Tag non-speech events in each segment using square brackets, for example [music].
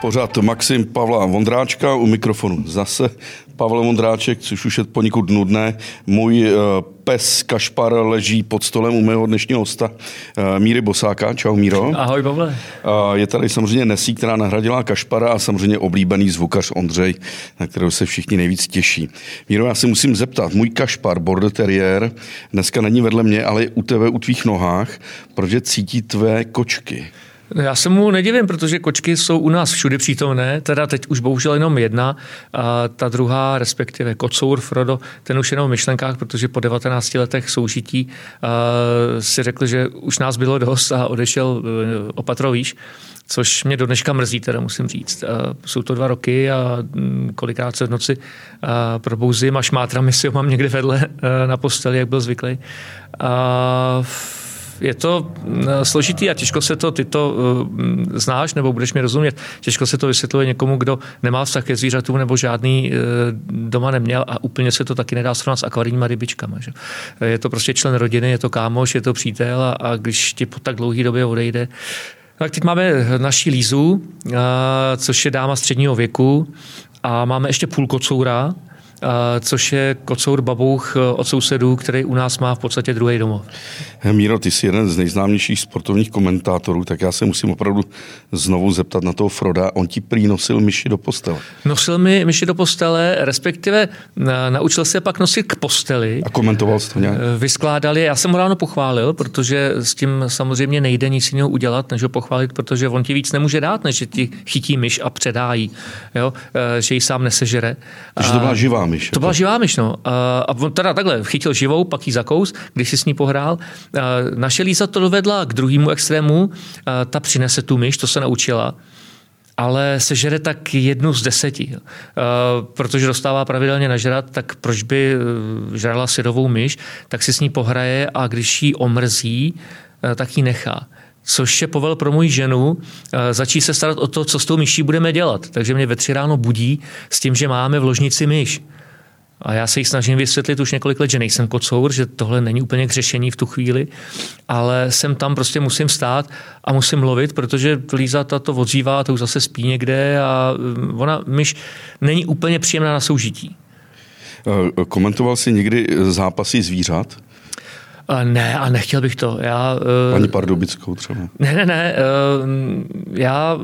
Pořád Maxim Pavla Vondráčka u mikrofonu zase Pavel Vondráček, což už je poněkud nudné. Můj uh, pes Kašpar leží pod stolem u mého dnešního hosta uh, Míry Bosáka. Čau Míro. Ahoj Pavle. Uh, je tady samozřejmě Nesí, která nahradila Kašpara a samozřejmě oblíbený zvukař Ondřej, na kterého se všichni nejvíc těší. Míro, já se musím zeptat, můj Kašpar, border terrier, dneska není vedle mě, ale je u tebe, u tvých nohách, protože cítí tvé kočky. Já se mu nedivím, protože kočky jsou u nás všude přítomné, teda teď už bohužel jenom jedna, a ta druhá, respektive kocour Frodo, ten už jenom v myšlenkách, protože po 19 letech soužití si řekl, že už nás bylo dost a odešel e, opatro výš což mě do dneška mrzí, teda musím říct. Jsou to dva roky a mm, kolikrát se v noci probouzím a šmátrami si ho mám někde vedle e, na posteli, jak byl zvyklý. A je to eh, složitý a těžko se to, ty to uh, znáš nebo budeš mi rozumět, těžko se to vysvětluje někomu, kdo nemá vztah ke zvířatům nebo žádný uh, doma neměl a úplně se to taky nedá srovnat s akvarijníma rybičkama. Že? Je to prostě člen rodiny, je to kámoš, je to přítel a, a když ti po tak dlouhé době odejde, tak teď máme naší Lízu, což je dáma středního věku a máme ještě půl kocoura, což je kocour babouch eh, od sousedů, který u nás má v podstatě druhý domov. Míro, ty jsi jeden z nejznámějších sportovních komentátorů, tak já se musím opravdu znovu zeptat na toho Froda. On ti prý nosil myši do postele. Nosil mi myši do postele, respektive eh, naučil se pak nosit k posteli. A komentoval jsi to nějak? Eh, vyskládali, já jsem mu ráno pochválil, protože s tím samozřejmě nejde nic jiného udělat, než ho pochválit, protože on ti víc nemůže dát, než že ti chytí myš a předájí, jo? že ji sám nesežere. Takže to byla živá myš. To byla živá myš, no. A on teda takhle chytil živou, pak ji zakous, když si s ní pohrál. Naše Líza to dovedla k druhému extrému, ta přinese tu myš, to se naučila ale sežere tak jednu z deseti. Protože dostává pravidelně nažrat, tak proč by e, žrala syrovou myš, tak si s ní pohraje a když ji omrzí, e, tak ji nechá což je povel pro moji ženu, e, začít se starat o to, co s tou myší budeme dělat. Takže mě ve tři ráno budí s tím, že máme v ložnici myš. A já se jí snažím vysvětlit už několik let, že nejsem kocour, že tohle není úplně k řešení v tu chvíli, ale jsem tam prostě musím stát a musím lovit, protože Líza to odzývá, to už zase spí někde a mm, ona myš není úplně příjemná na soužití. Eh, komentoval jsi někdy zápasy zvířat? Ne, a nechtěl bych to. Já, eh, Pardubickou třeba. Ne, ne, ne. Eh, já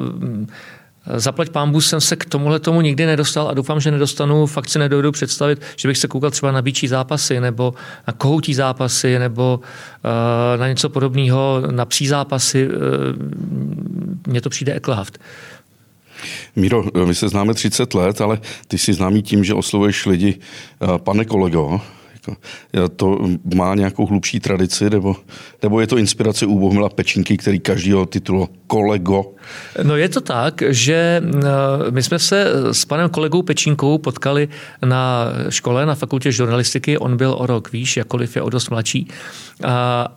Zaplať pámbu jsem se k tomuhle tomu nikdy nedostal a doufám, že nedostanu. Fakt si nedojdu představit, že bych se koukal třeba na bíčí zápasy nebo na kohoutí zápasy nebo uh, na něco podobného, na psí zápasy. Uh, Mně to přijde eklahaft. Míro, my se známe 30 let, ale ty jsi známý tím, že oslovuješ lidi, pane kolego, to má nějakou hlubší tradici, nebo, nebo je to inspirace u Bohumila Pečinky, který každýho titulu kolego? No je to tak, že eh, my jsme se s panem kolegou Pečinkou potkali na škole, na fakultě žurnalistiky. On byl o rok výš, jakkoliv je o dost mladší.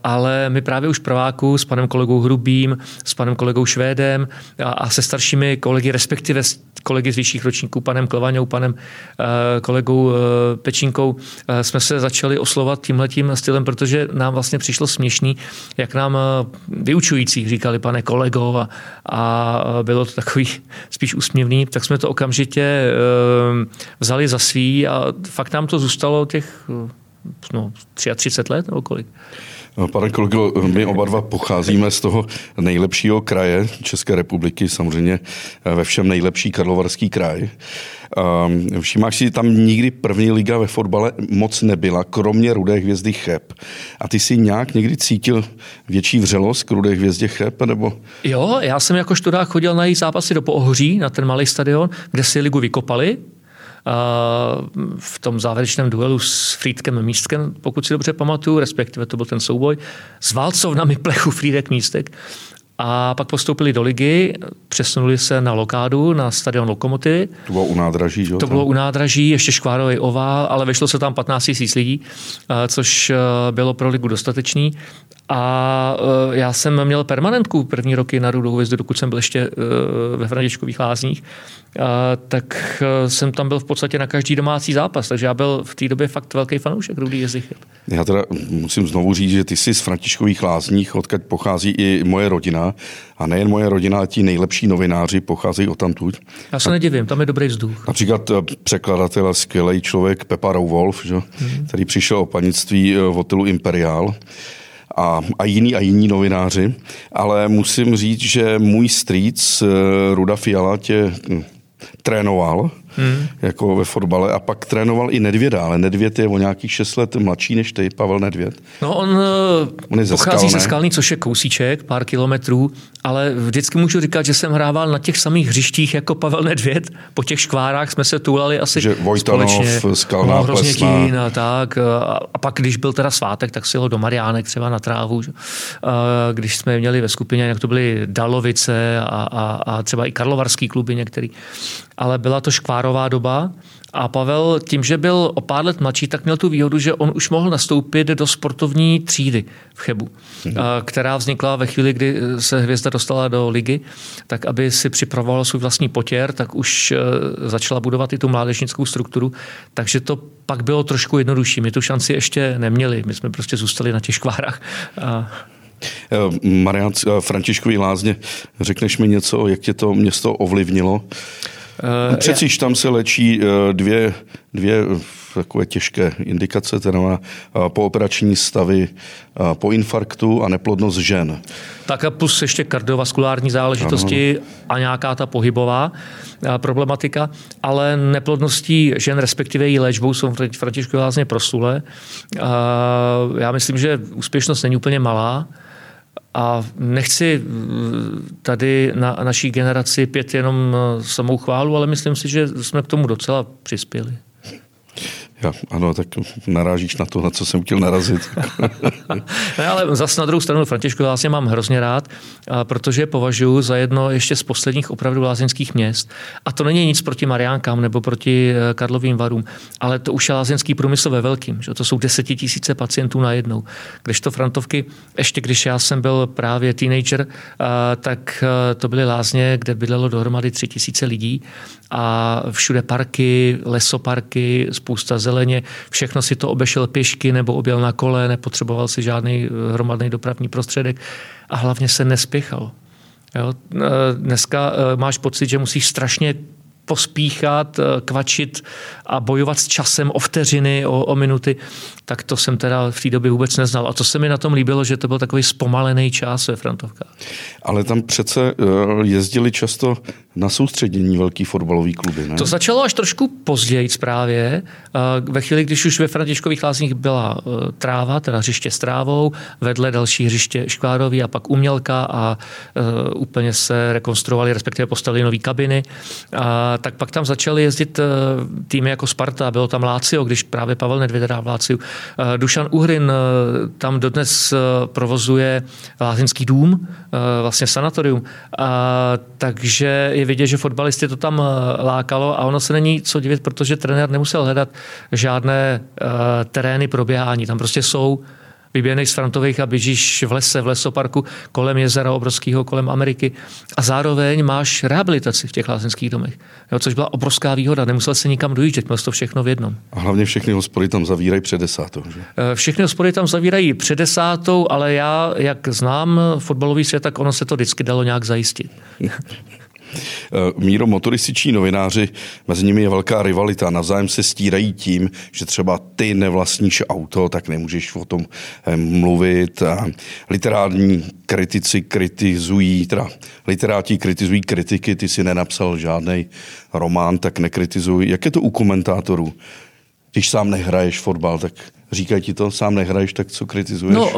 Ale my právě už prváku s panem kolegou Hrubým, s panem kolegou Švédem a se staršími kolegy, respektive kolegy z vyšších ročníků, panem Klevaňou, panem eh, kolegou eh, Pečinkou, jsme se začali oslovat tímhletím stylem, protože nám vlastně přišlo směšný, jak nám vyučující říkali, pane kolego, a, a bylo to takový [laughs] spíš úsměvný, tak jsme to okamžitě e, vzali za svý a fakt nám to zůstalo těch no, 33 let nebo kolik. No, pane kolego, my oba dva pocházíme z toho nejlepšího kraje České republiky, samozřejmě ve všem nejlepší Karlovarský kraj. Um, všimáš si, tam nikdy první liga ve fotbale moc nebyla, kromě Rudé hvězdy Cheb. A ty si nějak někdy cítil větší vřelost k Rudé hvězdě Cheb? Nebo... Jo, já jsem jako študák chodil na její zápasy do Poohoří, na ten malý stadion, kde si ligu vykopali, v tom závěrečném duelu s Frýdkem Místkem, pokud si dobře pamatuju, respektive to byl ten souboj, s válcovnami plechu Frýdek Místek. A pak postoupili do ligy, přesunuli se na lokádu, na stadion Lokomoty. To bylo u nádraží, že? To bylo u nádraží, ještě škvárový ovál, ale vešlo se tam 15 000 lidí, což bylo pro ligu dostatečný. A já jsem měl permanentku první roky na Rudou hvězdu, dokud jsem byl ještě ve Františkových lázních, tak jsem tam byl v podstatě na každý domácí zápas, takže já byl v té době fakt velký fanoušek Rudý Jezichyt. Já teda musím znovu říct, že ty jsi z Františkových lázních, odkud pochází i moje rodina, a nejen moje rodina, ale ti nejlepší novináři pocházejí od tamtud. Já se nedivím, tam je dobrý vzduch. Například překladatel a skvělý člověk Pepa Rauwolf, že, hmm. který přišel o panictví v hotelu Imperial a, a jiní a jiní novináři, ale musím říct, že můj strýc eh, Ruda Fiala tě hm, trénoval hmm. jako ve fotbale a pak trénoval i Nedvěda, ale Nedvěd je o nějakých 6 let mladší než ty, Pavel Nedvěd. No on, eh, on je pochází ze Skalný, což je kousíček, pár kilometrů, ale vždycky můžu říkat, že jsem hrával na těch samých hřištích jako Pavel Nedvěd. Po těch škvárách jsme se tulali asi že Vojtanov, společně. Skalná, no, a tak. A pak, když byl teda svátek, tak si ho do Mariánek třeba na trávu. Když jsme měli ve skupině, jak to byly Dalovice a, a, a třeba i Karlovarský kluby některý. Ale byla to škvárová doba a Pavel tím, že byl o pár let mladší, tak měl tu výhodu, že on už mohl nastoupit do sportovní třídy v Chebu, hmm. která vznikla ve chvíli, kdy se Hvězda dostala do ligy, tak aby si připravoval svůj vlastní potěr, tak už e, začala budovat i tu mládežnickou strukturu, takže to pak bylo trošku jednodušší. My tu šanci ještě neměli, my jsme prostě zůstali na těch škvárách. E, Marian Františkový lázně, řekneš mi něco, jak tě to město ovlivnilo? Uh, Přecíž tam se léčí uh, dvě, dvě takové těžké indikace, teda uh, pooperační stavy po infarktu a neplodnost žen. Tak a plus ještě kardiovaskulární záležitosti ano. a nějaká ta pohybová problematika, ale neplodností žen, respektive její léčbou jsou Františku lázně prosule. Já myslím, že úspěšnost není úplně malá. A nechci mm, tady na naší generaci pět jenom eh, samou chválu, ale myslím si, že jsme k tomu docela přispěli. Já, ano, tak narážíš na to, na co jsem chtěl narazit. [laughs] ne, ale zase na druhou stranu Františku vlastně mám hrozně rád, protože považuji za jedno ještě z posledních opravdu lázeňských měst. A to není nic proti Mariánkám nebo proti eh, Karlovým varům, ale to už je lázeňský průmysl ve velkým. Že? To jsou desetitisíce pacientů najednou. Když to Frantovky, ještě když já jsem byl právě teenager, tak eh, to byly lázně, kde bydlelo dohromady tři tisíce lidí a všude parky, lesoparky, spousta zeleně, všechno si to obešel pěšky nebo objel na kole, nepotřeboval si žádný eh, hromadný dopravní prostředek a hlavně se nespěchal. Jo? Eh, dneska eh, máš pocit, že musíš strašně pospíchat, kvačit a bojovat s časem o vteřiny, o, o minuty, tak to jsem teda v té době vůbec neznal. A to se mi na tom líbilo, že to byl takový zpomalený čas ve Frantovkách. Ale tam přece jezdili často na soustředění velký fotbalový kluby. Ne? To začalo až trošku později právě. Ve chvíli, když už ve Františkových lázních byla tráva, teda hřiště s trávou, vedle další hřiště škvárový a pak umělka a úplně se rekonstruovali, respektive postavili nové kabiny. A, tak pak tam začaly jezdit e, týmy jako Sparta, bylo tam Lácio, když právě Pavel Nedvěd hrál v Láciu. Dušan Uhrin tam dodnes provozuje Lázeňský dům, vlastně sanatorium. Takže je vidět, že fotbalisty to tam eh, lákalo a ono se není co divit, protože trenér nemusel hledat žádné terény proběhání. Tam prostě jsou vyběhnej z Frantových a běžíš v lese, v lesoparku, kolem jezera obrovského, kolem Ameriky. A zároveň máš rehabilitaci v těch lázeňských domech, jo, což byla obrovská výhoda. Nemusel se nikam dojíždět, měl to všechno v jednom. A hlavně všechny hospody tam zavírají před desátou. Že? Eh, všechny hospody tam zavírají před desátou, ale já, jak znám fotbalový svět, tak ono se to vždycky dalo nějak zajistit. [laughs] Eh, Míro, motorističní novináři, mezi nimi je velká rivalita. Navzájem se stírají tím, že třeba ty nevlastníš auto, tak nemůžeš o tom eh, mluvit. Literární kritici kritizují, teda literáti kritizují kritiky, ty si nenapsal žádný román, tak nekritizují. Jak je to u komentátorů? Když sám nehraješ fotbal, tak říkají ti to, sám nehraješ, tak co kritizuješ? No,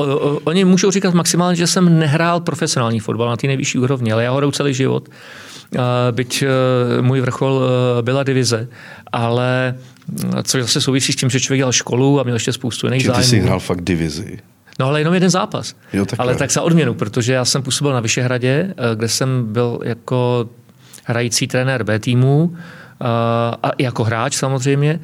oni můžou říkat maximálně, že jsem nehrál profesionální fotbal na té nejvyšší úrovni, ale já hraju celý život byť e, můj vrchol e, byla divize, ale e, co zase souvisí s tím, že člověk dělal školu a měl ještě spoustu jiných zájmů. ty jsi hrál fakt divizi. No ale jenom jeden zápas. Jo, ale tak za odměnu, protože já jsem působil na Vyšehradě, kde jsem byl jako hrající trenér B týmu a jako hráč samozřejmě.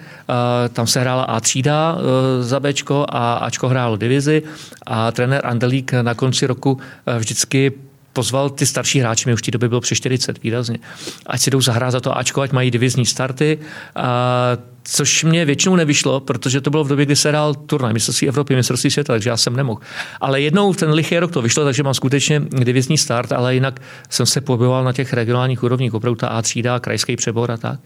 Tam se hrála A třída za Bčko a Ačko hrálo divizi a trenér Andelík na konci roku vždycky pozval ty starší hráči, mi už v té době bylo přes 40 výrazně, ať si jdou zahrát za to Ačko, ať mají divizní starty. A což mě většinou nevyšlo, protože to bylo v době, kdy se hrál turnaj mistrovství Evropy, mistrovství světa, takže já jsem nemohl. Ale jednou ten lichý rok to vyšlo, takže mám skutečně divizní start, ale jinak jsem se pohyboval na těch regionálních úrovních, opravdu ta A třída, krajský přebor a tak.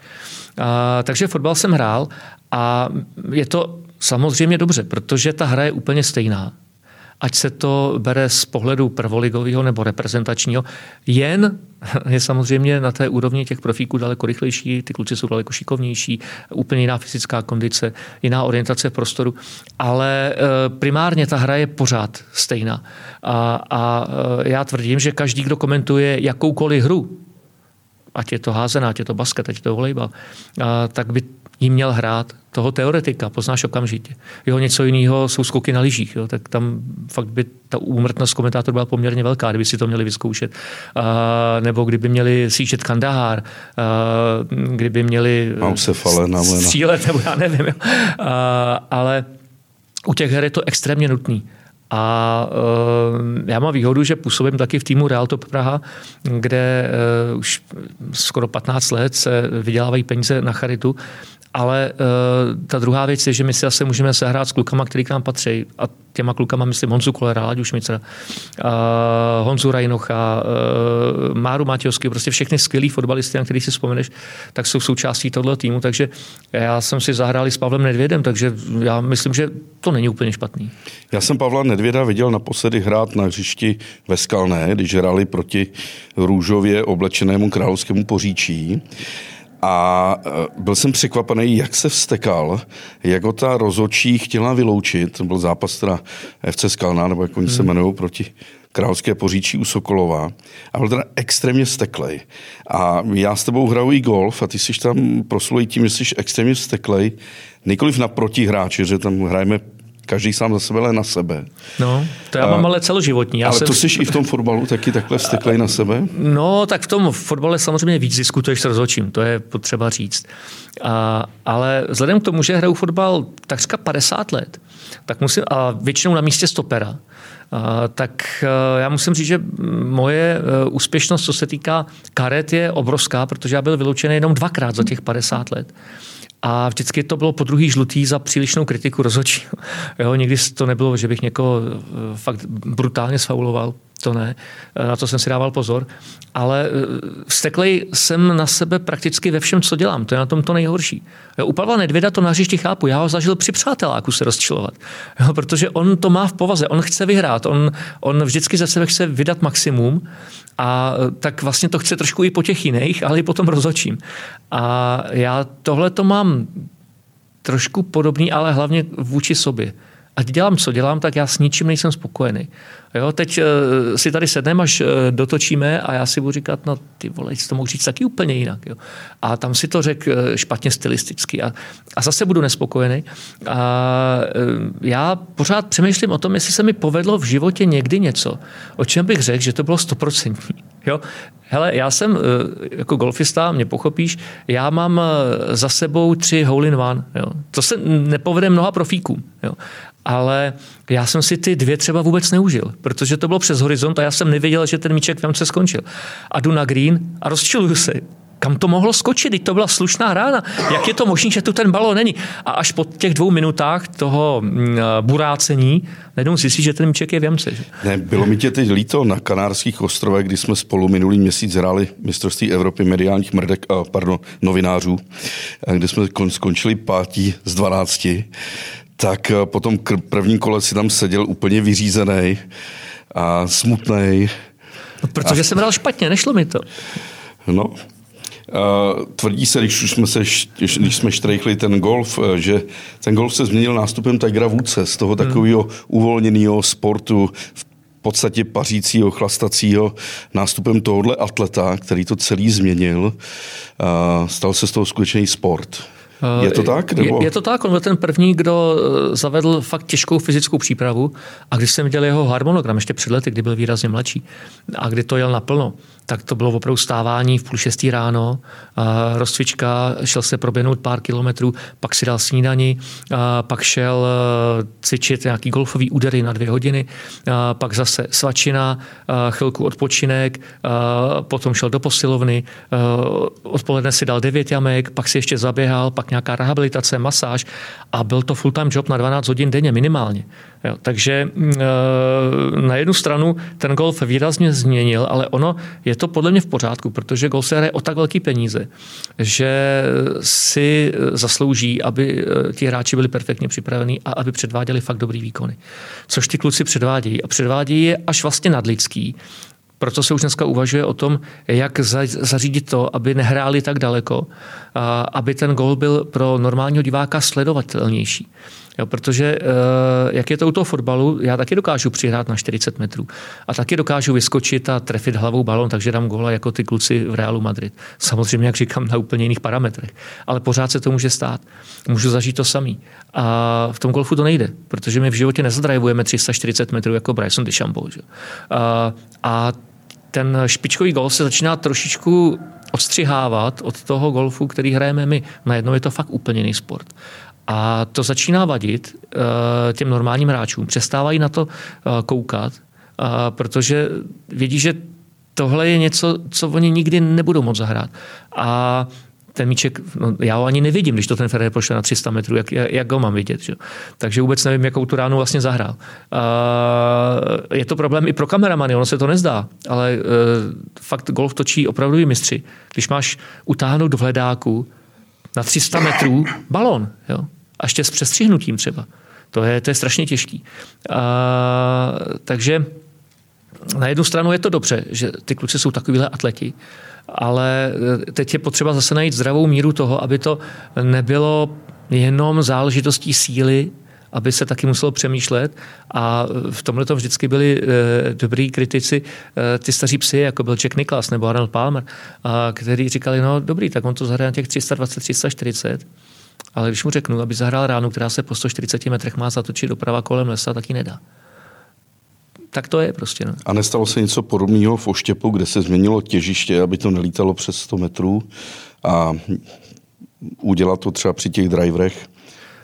A, takže fotbal jsem hrál a je to samozřejmě dobře, protože ta hra je úplně stejná ať se to bere z pohledu prvoligového nebo reprezentačního, jen [laughs] je samozřejmě na té úrovni těch profíků daleko rychlejší, ty kluci jsou daleko šikovnější, úplně jiná fyzická kondice, jiná orientace v prostoru, ale eh, primárně ta hra je pořád stejná. A, a eh, já tvrdím, že každý, kdo komentuje jakoukoliv hru, ať je to házená, ať je to basket, ať je to volejbal, tak by jí měl hrát toho teoretika, poznáš okamžitě. Jeho něco jiného jsou skoky na lyžích, jo, tak tam fakt by ta úmrtnost komentátorů byla poměrně velká, kdyby si to měli vyzkoušet. Uh, nebo kdyby měli sjíždět Kandahár, uh, kdyby měli střílet, nebo já nevím. Jo. Uh, ale u těch her je to extrémně nutný. A uh, já mám výhodu, že působím taky v týmu Real Top Praha, kde uh, už skoro 15 let se vydělávají peníze na charitu ale uh, ta druhá věc je, že my si asi můžeme sehrát s klukama, který k nám patří. A těma klukama myslím Honzu Kolera, Láďu Šmicera, uh, Honzu Rajnocha, uh, Máru Matějovský, prostě všechny skvělí fotbalisty, na který si vzpomeneš, tak jsou součástí tohoto týmu. Takže já jsem si zahrál s Pavlem Nedvědem, takže já myslím, že to není úplně špatný. Já jsem Pavla Nedvěda viděl naposledy hrát na hřišti ve Skalné, když hráli proti růžově oblečenému královskému poříčí. A e, byl jsem překvapený, jak se vstekal, jak ho ta rozočí chtěla vyloučit. To byl zápas teda FC Skalná, nebo jak oni hmm. se jmenují, proti Královské poříčí u Sokolova. A byl teda extrémně vsteklej. A já s tebou hraju i golf a ty jsi tam proslulý tím, že jsi extrémně vsteklej. Nikoliv na protihráči, že tam hrajeme každý sám za sebe, ale na sebe. No, to já mám ale celoživotní. Já ale jsem... to jsi i v tom fotbalu taky takhle vsteklej na sebe? No, tak v tom fotbale samozřejmě víc diskutuješ s rozhodčím, to je potřeba říct. A, ale vzhledem k tomu, že hraju fotbal takřka 50 let, tak musím, a většinou na místě stopera, a, tak a, já musím říct, že moje a, úspěšnost, co se týká karet, je obrovská, protože já byl vyloučený jenom dvakrát za těch 50 let. A vždycky to bylo po druhý žlutý za přílišnou kritiku rozhodčí. Jo, nikdy to nebylo, že bych někoho eh, fakt brutálně sfauloval. To ne, na to jsem si dával pozor. Ale vsteklej eh, jsem na sebe prakticky ve všem, co dělám. To je na tom to nejhorší. U Pavla Nedvěda to na hřišti chápu. Já ho zažil při přáteláku se rozčilovat. Jo, protože on to má v povaze. On chce vyhrát. On, on vždycky ze sebe chce vydat maximum a eh, tak vlastně to chce trošku i po těch jiných, ale i potom rozočím. A já tohle to mám trošku podobný, ale hlavně vůči sobě ať dělám, co dělám, tak já s ničím nejsem spokojený. Jo, teď uh, si tady sedneme, až uh, dotočíme a já si budu říkat, no ty vole, to mohu říct taky úplně jinak. Jo. A tam si to řekl uh, špatně stylisticky a, a zase budu nespokojený. A já pořád přemýšlím o tom, jestli se mi povedlo v životě někdy něco, o čem bych řekl, že to bylo stoprocentní. Jo? Hele, já jsem jako golfista, mě pochopíš, já mám za sebou tři hole in one. Jo? To se nepovede mnoha profíkům. Jo? Ale já jsem si ty dvě třeba vůbec neužil, protože to bylo přes horizont a já jsem nevěděl, že ten míček v se skončil. A jdu na green a rozčiluju se. Kam to mohlo skočit? Teď to byla slušná rána. Jak je to možné, že tu ten balon není? A až po těch dvou minutách toho mm, burácení najednou zjistí, že ten míček je v jamce. Že? Ne, bylo mi tě teď líto na Kanárských ostrovech, kdy jsme spolu minulý měsíc hráli mistrovství Evropy mediálních mrdek, pardon, novinářů, kde jsme skončili pátí z 12 tak eh, po tom prvním kole si tam seděl úplně vyřízený a smutný. No, protože a... jsem hrál špatně, nešlo mi to. No, Uh, tvrdí se, když, už jsme se, když jsme štrejchli ten golf, eh, že ten golf se změnil nástupem Tigera Woodse z toho hmm. takového hmm. uvolněného sportu, v podstatě pařícího, chlastacího nástupem tohohle atleta, který to celý změnil. Uh, stal se z toho skutečný sport. Je to tak? Nebo? Je, je to tak, on byl ten první, kdo zavedl fakt těžkou fyzickou přípravu a když jsem viděl jeho harmonogram ještě před lety, kdy byl výrazně mladší a kdy to jel naplno, tak to bylo opravdu stávání v půl šestý ráno, rozcvička, šel se proběhnout pár kilometrů, pak si dal snídani, pak šel cvičit nějaký golfový údery na dvě hodiny, pak zase svačina, chvilku odpočinek, potom šel do posilovny, odpoledne si dal devět jamek, pak si ještě zaběhal, pak nějaká rehabilitace, masáž a byl to full-time job na 12 hodin denně minimálně. Jo, takže na jednu stranu ten golf výrazně změnil, ale ono je to podle mě v pořádku, protože golf se hraje o tak velký peníze, že si zaslouží, aby ti hráči byli perfektně připravení a aby předváděli fakt dobrý výkony. Což ty kluci předvádějí. A předvádějí je až vlastně nadlidský. Proto se už dneska uvažuje o tom, jak zařídit to, aby nehráli tak daleko, aby ten gol byl pro normálního diváka sledovatelnější. Jo, protože eh, jak je to u toho fotbalu, já taky dokážu přihrát na 40 metrů a taky dokážu vyskočit a trefit hlavou balon, takže dám góla jako ty kluci v Realu Madrid. Samozřejmě, jak říkám, na úplně jiných parametrech. Ale pořád se to může stát. Můžu zažít to samý. A v tom golfu to nejde, protože my v životě nezadrajvujeme 340 metrů jako Bryson DeChambeau. Že? A, a ten špičkový gol se začíná trošičku odstřihávat od toho golfu, který hrajeme my. Najednou je to fakt úplně jiný sport. A to začíná vadit eh, těm normálním hráčům. Přestávají na to eh, koukat, eh, protože vědí, že tohle je něco, co oni nikdy nebudou moc zahrát. A ten míček, no, já ho ani nevidím, když to ten Ferrer pošle na 300 metrů, jak, jak ho mám vidět. Že? Takže vůbec nevím, jakou tu ránu vlastně zahrál. Uh, je to problém i pro kameramany, ono se to nezdá, ale uh, fakt golf točí opravdu mistři. Když máš utáhnout v hledáku na 300 metrů balon, jo? A ještě s přestřihnutím třeba. To je, to je strašně těžký. A, takže na jednu stranu je to dobře, že ty kluci jsou takovýhle atleti, ale teď je potřeba zase najít zdravou míru toho, aby to nebylo jenom záležitostí síly, aby se taky muselo přemýšlet a v tomhle to vždycky byli e, dobrý kritici, e, ty staří psy, jako byl Jack Nicklaus nebo Arnold Palmer, a, který říkali, no dobrý, tak on to zahraje na těch 320, 340, ale když mu řeknu, aby zahrál ránu, která se po 140 metrech má zatočit doprava kolem lesa, tak ji nedá. Tak to je prostě. No. A nestalo se něco podobného v Oštěpu, kde se změnilo těžiště, aby to nelítalo přes 100 metrů a udělat to třeba při těch driverech?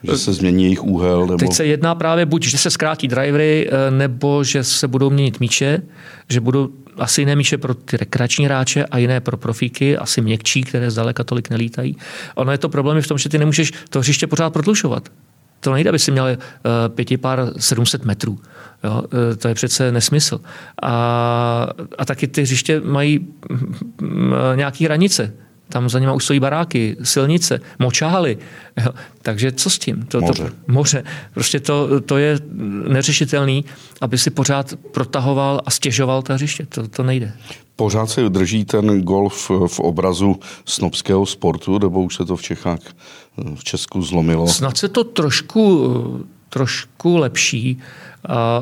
Že se změní jejich úhel? Nebo... Teď se jedná právě buď, že se zkrátí drivery, eh, nebo že se budou měnit míče, že budou asi jiné míče pro ty rekreační hráče a jiné pro profíky, asi měkčí, které zdaleka tolik nelítají. Ono je to problém v tom, že ty nemůžeš to hřiště pořád prodlužovat. To nejde, aby si měl uh, pěti pár 700 metrů. Jo? Uh, to je přece nesmysl. A, a taky ty hřiště mají uh, nějaké hranice. Tam za nima už stojí baráky, silnice, močály. Jo. Takže co s tím? To, moře. To, moře. Prostě to, to je neřešitelný, aby si pořád protahoval a stěžoval ta hřiště. To, to nejde. Pořád se drží ten golf v obrazu snobského sportu, nebo už se to v Čechách, v Česku zlomilo? Snad se to trošku, trošku lepší.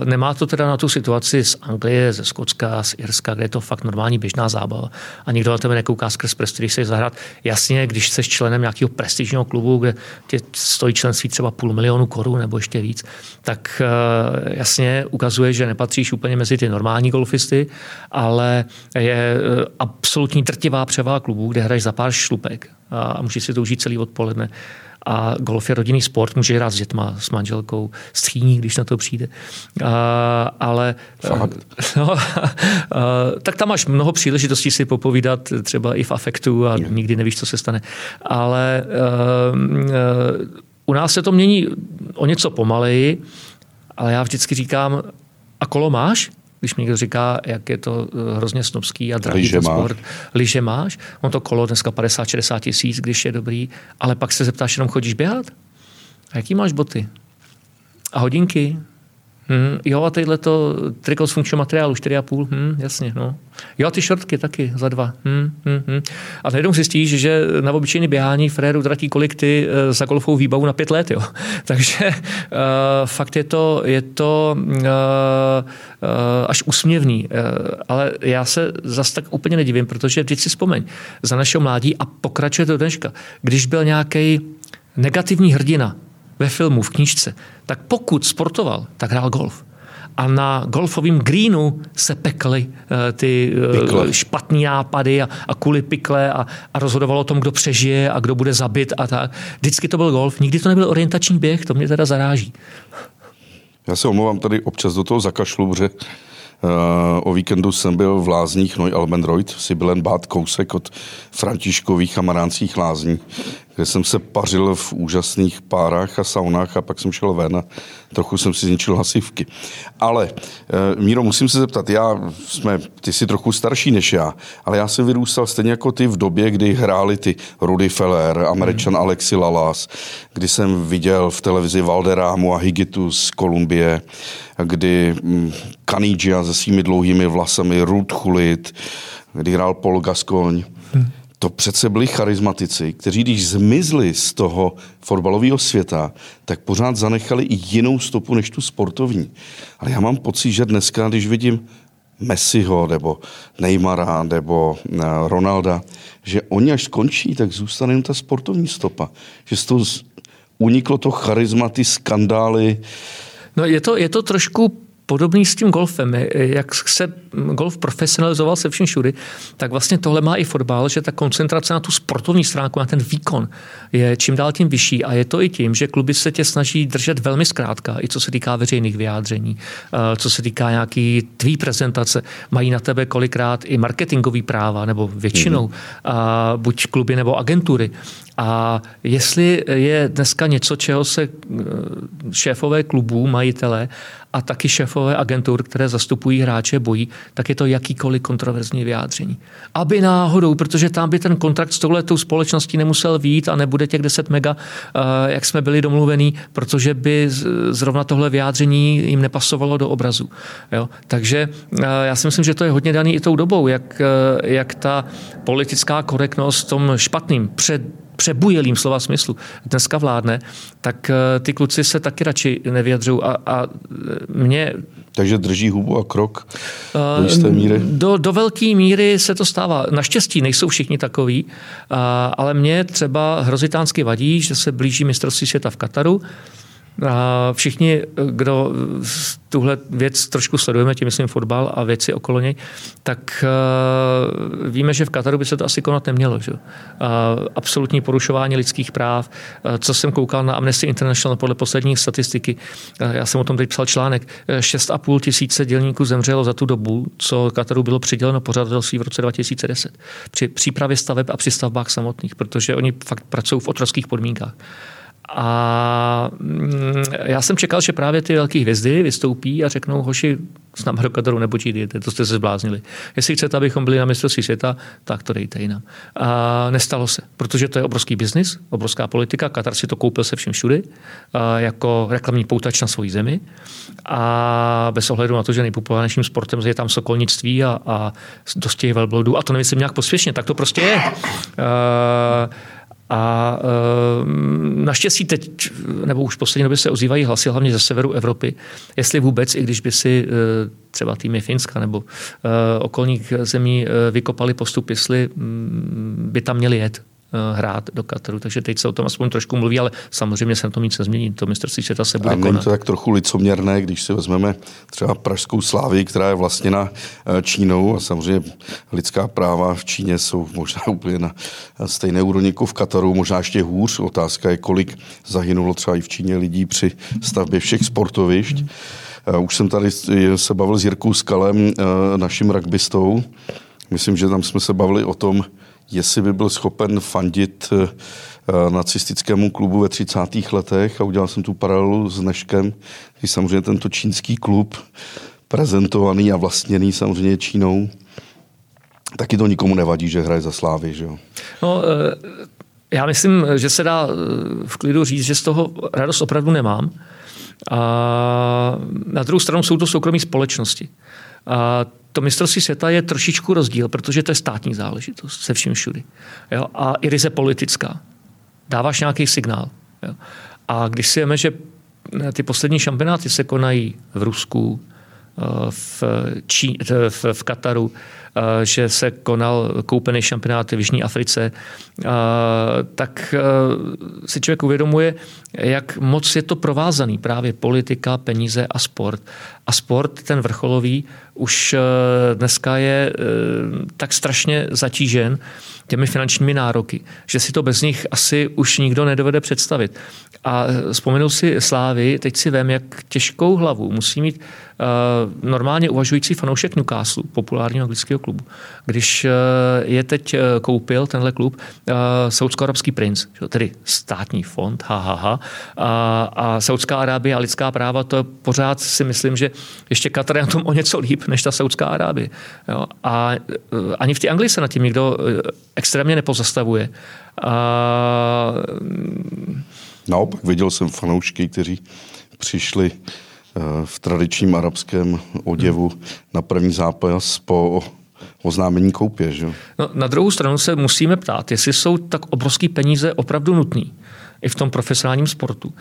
Nemá to teda na tu situaci z Anglie, ze Skotska, z Irska, kde je to fakt normální běžná zábava. A nikdo na tebe nekouká skrz prst, když se zahrát. Jasně, když jsi členem nějakého prestižního klubu, kde tě stojí členství třeba půl milionu korun nebo ještě víc, tak eh, jasně ukazuje, že nepatříš úplně mezi ty normální golfisty, ale je eh, absolutní trtivá převáha klubů, kde hraješ za pár šlupek a můžeš si to užít celý odpoledne a golf je rodinný sport, může hrát s dětma, s manželkou, s tchýní, když na to přijde. A, ale Fakt. no, [laughs] a, tak tam máš mnoho příležitostí si popovídat třeba i v afektu a nikdy nevíš, co se stane. Ale a, a, u nás se to mění o něco pomaleji, ale já vždycky říkám, a kolo máš? Když mi někdo říká, jak je to eh, hrozně snobský a drahý Liže ten sport. Máš. Liže máš. On to kolo dneska 50-60 tisíc, když je dobrý, ale pak se zeptáš, jenom chodíš běhat? A jaký máš boty? A hodinky? Hmm, jo, a tadyhle to triko z funkčního materiálu, 4,5, hmm, jasně, no. Jo, a ty šortky taky za dva. Hmm, hmm, hmm. A najednou zjistíš, že na obyčejný běhání Fréru tratí kolik ty uh, za golfovou výbavu na pět let, jo. [laughs] Takže uh, fakt je to, je to uh, uh, až usměvný. Uh, ale já se zas tak úplně nedivím, protože vždyť si vzpomeň, za našeho mládí a pokračuje to dneška. Když byl nějaký negativní hrdina ve filmu, v knížce, tak pokud sportoval, tak hrál golf a na golfovém greenu se pekly uh, ty uh, špatné nápady a, a pikle a, a rozhodovalo o tom, kdo přežije a kdo bude zabit a tak. Vždycky to byl golf, nikdy to nebyl orientační běh, to mě teda zaráží. Já se omlouvám, tady občas do toho zakašlu, protože uh, o víkendu jsem byl v lázních Noj Almendroid, Sibylen Bát, kousek od Františkových a Maránských lázní, kde jsem se pařil v úžasných párách a saunách a pak jsem šel ven a trochu jsem si zničil hasivky. Ale, e, Míro, musím se zeptat, já jsme, ty jsi trochu starší než já, ale já jsem vyrůstal stejně jako ty v době, kdy hráli ty Rudy Feller, Američan hmm. Alexi Lalas, kdy jsem viděl v televizi Valderámu a Higitu z Kolumbie, kdy mm, Kanidžia se svými dlouhými vlasami, Ruth Chulit, kdy hrál Paul Gascoigne. Hmm to přece byli charizmatici, kteří když zmizli z toho fotbalového světa, tak pořád zanechali i jinou stopu než tu sportovní. Ale já mám pocit, že dneska, když vidím Messiho nebo Neymara nebo eh, Ronalda, že oni až skončí, tak zůstane jen ta sportovní stopa. Že z toho uniklo to charizmaty, skandály. No je to, je to trošku podobný s tím golfem. Jak se golf profesionalizoval se všem všudy, tak vlastně tohle má i fotbal, že ta koncentrace na tu sportovní stránku, na ten výkon je čím dál tím vyšší a je to i tím, že kluby se tě snaží držet velmi zkrátka, i co se týká veřejných vyjádření, eh, co se týká nějaký tvý prezentace, mají na tebe kolikrát i marketingový práva, nebo většinou, mm-hmm. buď kluby nebo agentury. A jestli je dneska něco, čeho se eh, šéfové klubů, majitele a taky šéfové agentur, které zastupují hráče, bojí, tak je to jakýkoliv kontroverzní vyjádření. Aby náhodou, protože tam by ten kontrakt s touhletou společností nemusel vít a nebude těch 10 mega, eh, jak jsme byli domluvení, protože by zrovna tohle vyjádření jim nepasovalo do obrazu. Jo? Takže eh, já si myslím, že to je hodně daný i tou dobou, jak, jak ta politická korektnost v tom špatným před přebujelým slova smyslu dneska vládne, tak eh, ty kluci se taky radši nevyjadřují a, a mě... Takže drží hubu a krok do jisté eh, míry? Do, do velké míry se to stává. Naštěstí nejsou všichni takový, ale mě třeba hrozitánsky vadí, že se blíží mistrovství světa v Kataru a všichni, kdo tuhle věc trošku sledujeme, tím myslím fotbal a věci okolo něj, tak uh, víme, že v Kataru by se to asi konat nemělo. Že? Absolutní porušování lidských práv. Co jsem koukal na Amnesty International podle poslední statistiky, uh, já jsem o tom teď psal článek, 6,5 tisíce dělníků zemřelo za tu dobu, co Kataru bylo přiděleno pořadatelství v roce 2010. Při přípravě staveb a při stavbách samotných, protože oni fakt pracují v otrockých podmínkách. A mm, já jsem čekal, že právě ty velké hvězdy vystoupí a řeknou, hoši, s námi do Kataru nepočítejte, to jste se zbláznili. Jestli chcete, abychom byli na mistrovství světa, tak to dejte jinam. A nestalo se, protože to je obrovský biznis, obrovská politika. Katar si to koupil se všem všudy, jako reklamní poutač na svoji zemi. A bez ohledu na to, že nejpopulárnějším sportem je tam sokolnictví a, a dosti velbloudů. A to nemyslím nějak pospěšně, tak to prostě je. A, a e, naštěstí teď, nebo už v poslední době se ozývají hlasy hlavně ze severu Evropy, jestli vůbec, i když by si e, třeba týmy Finska nebo e, okolních zemí e, vykopali postup, jestli mm, by tam měli jet hrát do Kataru. Takže teď se o tom aspoň trošku mluví, ale samozřejmě se na tom nic nezmění. To mistrovství světa se bude A není to tak trochu licoměrné, když si vezmeme třeba pražskou slávy, která je vlastněna eh, Čínou a samozřejmě lidská práva v Číně jsou možná [laughs] úplně na stejné úrovni jako v Kataru, možná ještě hůř. Otázka je, kolik zahynulo třeba i v Číně lidí při stavbě všech sportovišť. Hmm. Už jsem tady se bavil s Jirkou Skalem, naším rugbystou. Myslím, že tam jsme se bavili o tom, jestli by byl schopen fandit eh, nacistickému klubu ve 30. letech a udělal jsem tu paralelu s dneškem, kdy samozřejmě tento čínský klub, prezentovaný a vlastněný samozřejmě Čínou, taky to nikomu nevadí, že hraje za Slávy, že jo? No, eh, já myslím, že se dá eh, v klidu říct, že z toho radost opravdu nemám. A na druhou stranu jsou to soukromí společnosti. A to mistrovství světa je trošičku rozdíl, protože to je státní záležitost se vším všudy. Jo? A i ryze politická. Dáváš nějaký signál. Jo? A když si jeme, že ty poslední šampionáty se konají v Rusku, v, Čí, v, v Kataru, Eh, že se konal koupený šampionát v Jižní Africe, eh, tak eh, si člověk uvědomuje, jak moc je to provázaný právě politika, peníze a sport. A sport, ten vrcholový, už dneska je tak strašně zatížen těmi finančními nároky, že si to bez nich asi už nikdo nedovede představit. A vzpomenu si Slávy, teď si vím, jak těžkou hlavu musí mít uh, normálně uvažující fanoušek Newcastle, populárního anglického klubu. Když je teď koupil tenhle klub Saudsko-arabský princ, tedy státní fond, ha, ha, ha, a, a Saudská Arábie a lidská práva, to pořád si myslím, že ještě Katar je na tom o něco líp než ta Saudská Arábie. Jo? A uh, ani v té Anglii se na tím nikdo uh, extrémně nepozastavuje. A, Naopak viděl jsem fanoušky, kteří přišli eh, v tradičním arabském oděvu hmm. na první zápas po oznámení koupě. Že? No, na druhou stranu se musíme ptát, jestli jsou tak obrovské peníze opravdu nutné i v tom profesionálním sportu,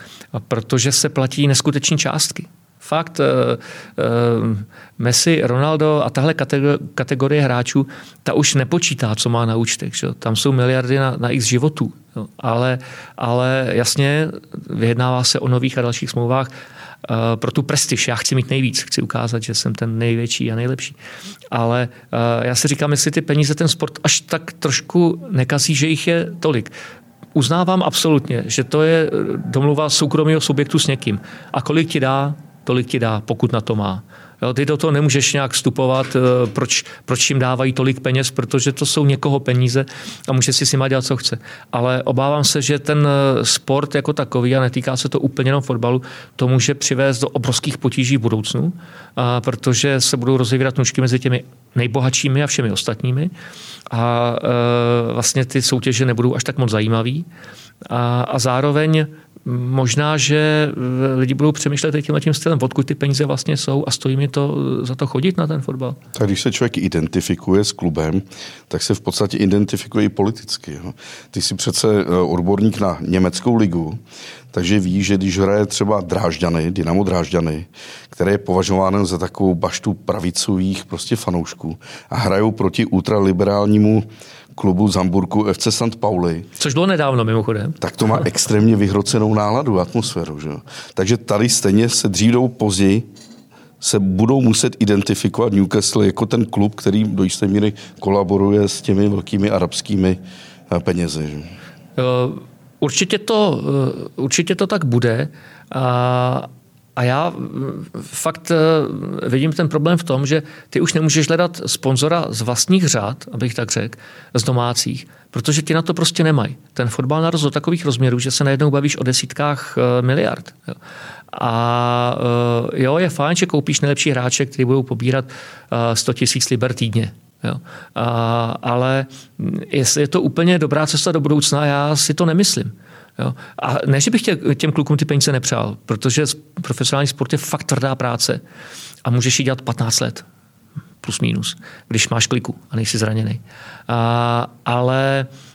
protože se platí neskuteční částky. Fakt, uh, uh, Messi, Ronaldo a tahle kategorie hráčů, ta už nepočítá, co má na účtech. Že? Tam jsou miliardy na, na x životů. Ale, ale jasně vyjednává se o nových a dalších smlouvách uh, pro tu prestiž. Já chci mít nejvíc, chci ukázat, že jsem ten největší a nejlepší. Ale já si říkám, jestli ty peníze ten sport až tak trošku nekazí, že jich je tolik uznávám absolutně, že to je domluva soukromého subjektu s někým. A kolik ti dá, tolik ti dá, pokud na to má. Jo, ty do toho nemůžeš nějak vstupovat, eh, proč, proč jim dávají tolik peněz, protože to jsou někoho peníze a může si s nima dělat, co chce. Ale obávám se, že ten eh, sport jako takový, a netýká se to úplně jenom fotbalu, to může přivést do obrovských potíží v budoucnu, a protože se budou rozevírat nůžky mezi těmi nejbohatšími a všemi ostatními a e, vlastně ty soutěže nebudou až tak moc zajímavý a, a zároveň možná, že eh, lidi budou přemýšlet tímhle tím stylem, odkud ty peníze vlastně jsou a stojí mi to za to chodit na ten fotbal. Tak když se člověk identifikuje s klubem, tak se v podstatě identifikuje i politicky. Jo. Ty jsi přece eh, odborník na německou ligu, takže ví, že když hraje třeba Drážďany, Dynamo Drážďany, které je považováno za takovou baštu pravicových prostě fanoušků a hrajou proti ultraliberálnímu klubu z Hamburgu FC St. Pauli. Což bylo nedávno mimochodem. Tak to má [laughs] extrémně vyhrocenou náladu, atmosféru. Že? Takže tady stejně se dřív později se budou muset identifikovat Newcastle jako ten klub, který do jisté míry kolaboruje s těmi velkými arabskými eh, penězi. Eh, určitě to, eh, určitě to tak bude. A a já fakt vidím ten problém v tom, že ty už nemůžeš hledat sponzora z vlastních řád, abych tak řekl, z domácích, protože ti na to prostě nemají. Ten fotbal narost do takových rozměrů, že se najednou bavíš o desítkách miliard. A eh, jo, je fajn, že koupíš nejlepší hráče, kteří budou pobírat 100 tisíc liber týdně. Jo. A, ale jestli je to úplně dobrá cesta do budoucna, já si to nemyslím. Jo. A ne, že bych tě, těm klukům ty peníze nepřál, protože profesionální sport je fakt tvrdá práce a můžeš ji dělat 15 let plus minus, když máš kliku a nejsi zraněný. Ale mm, a,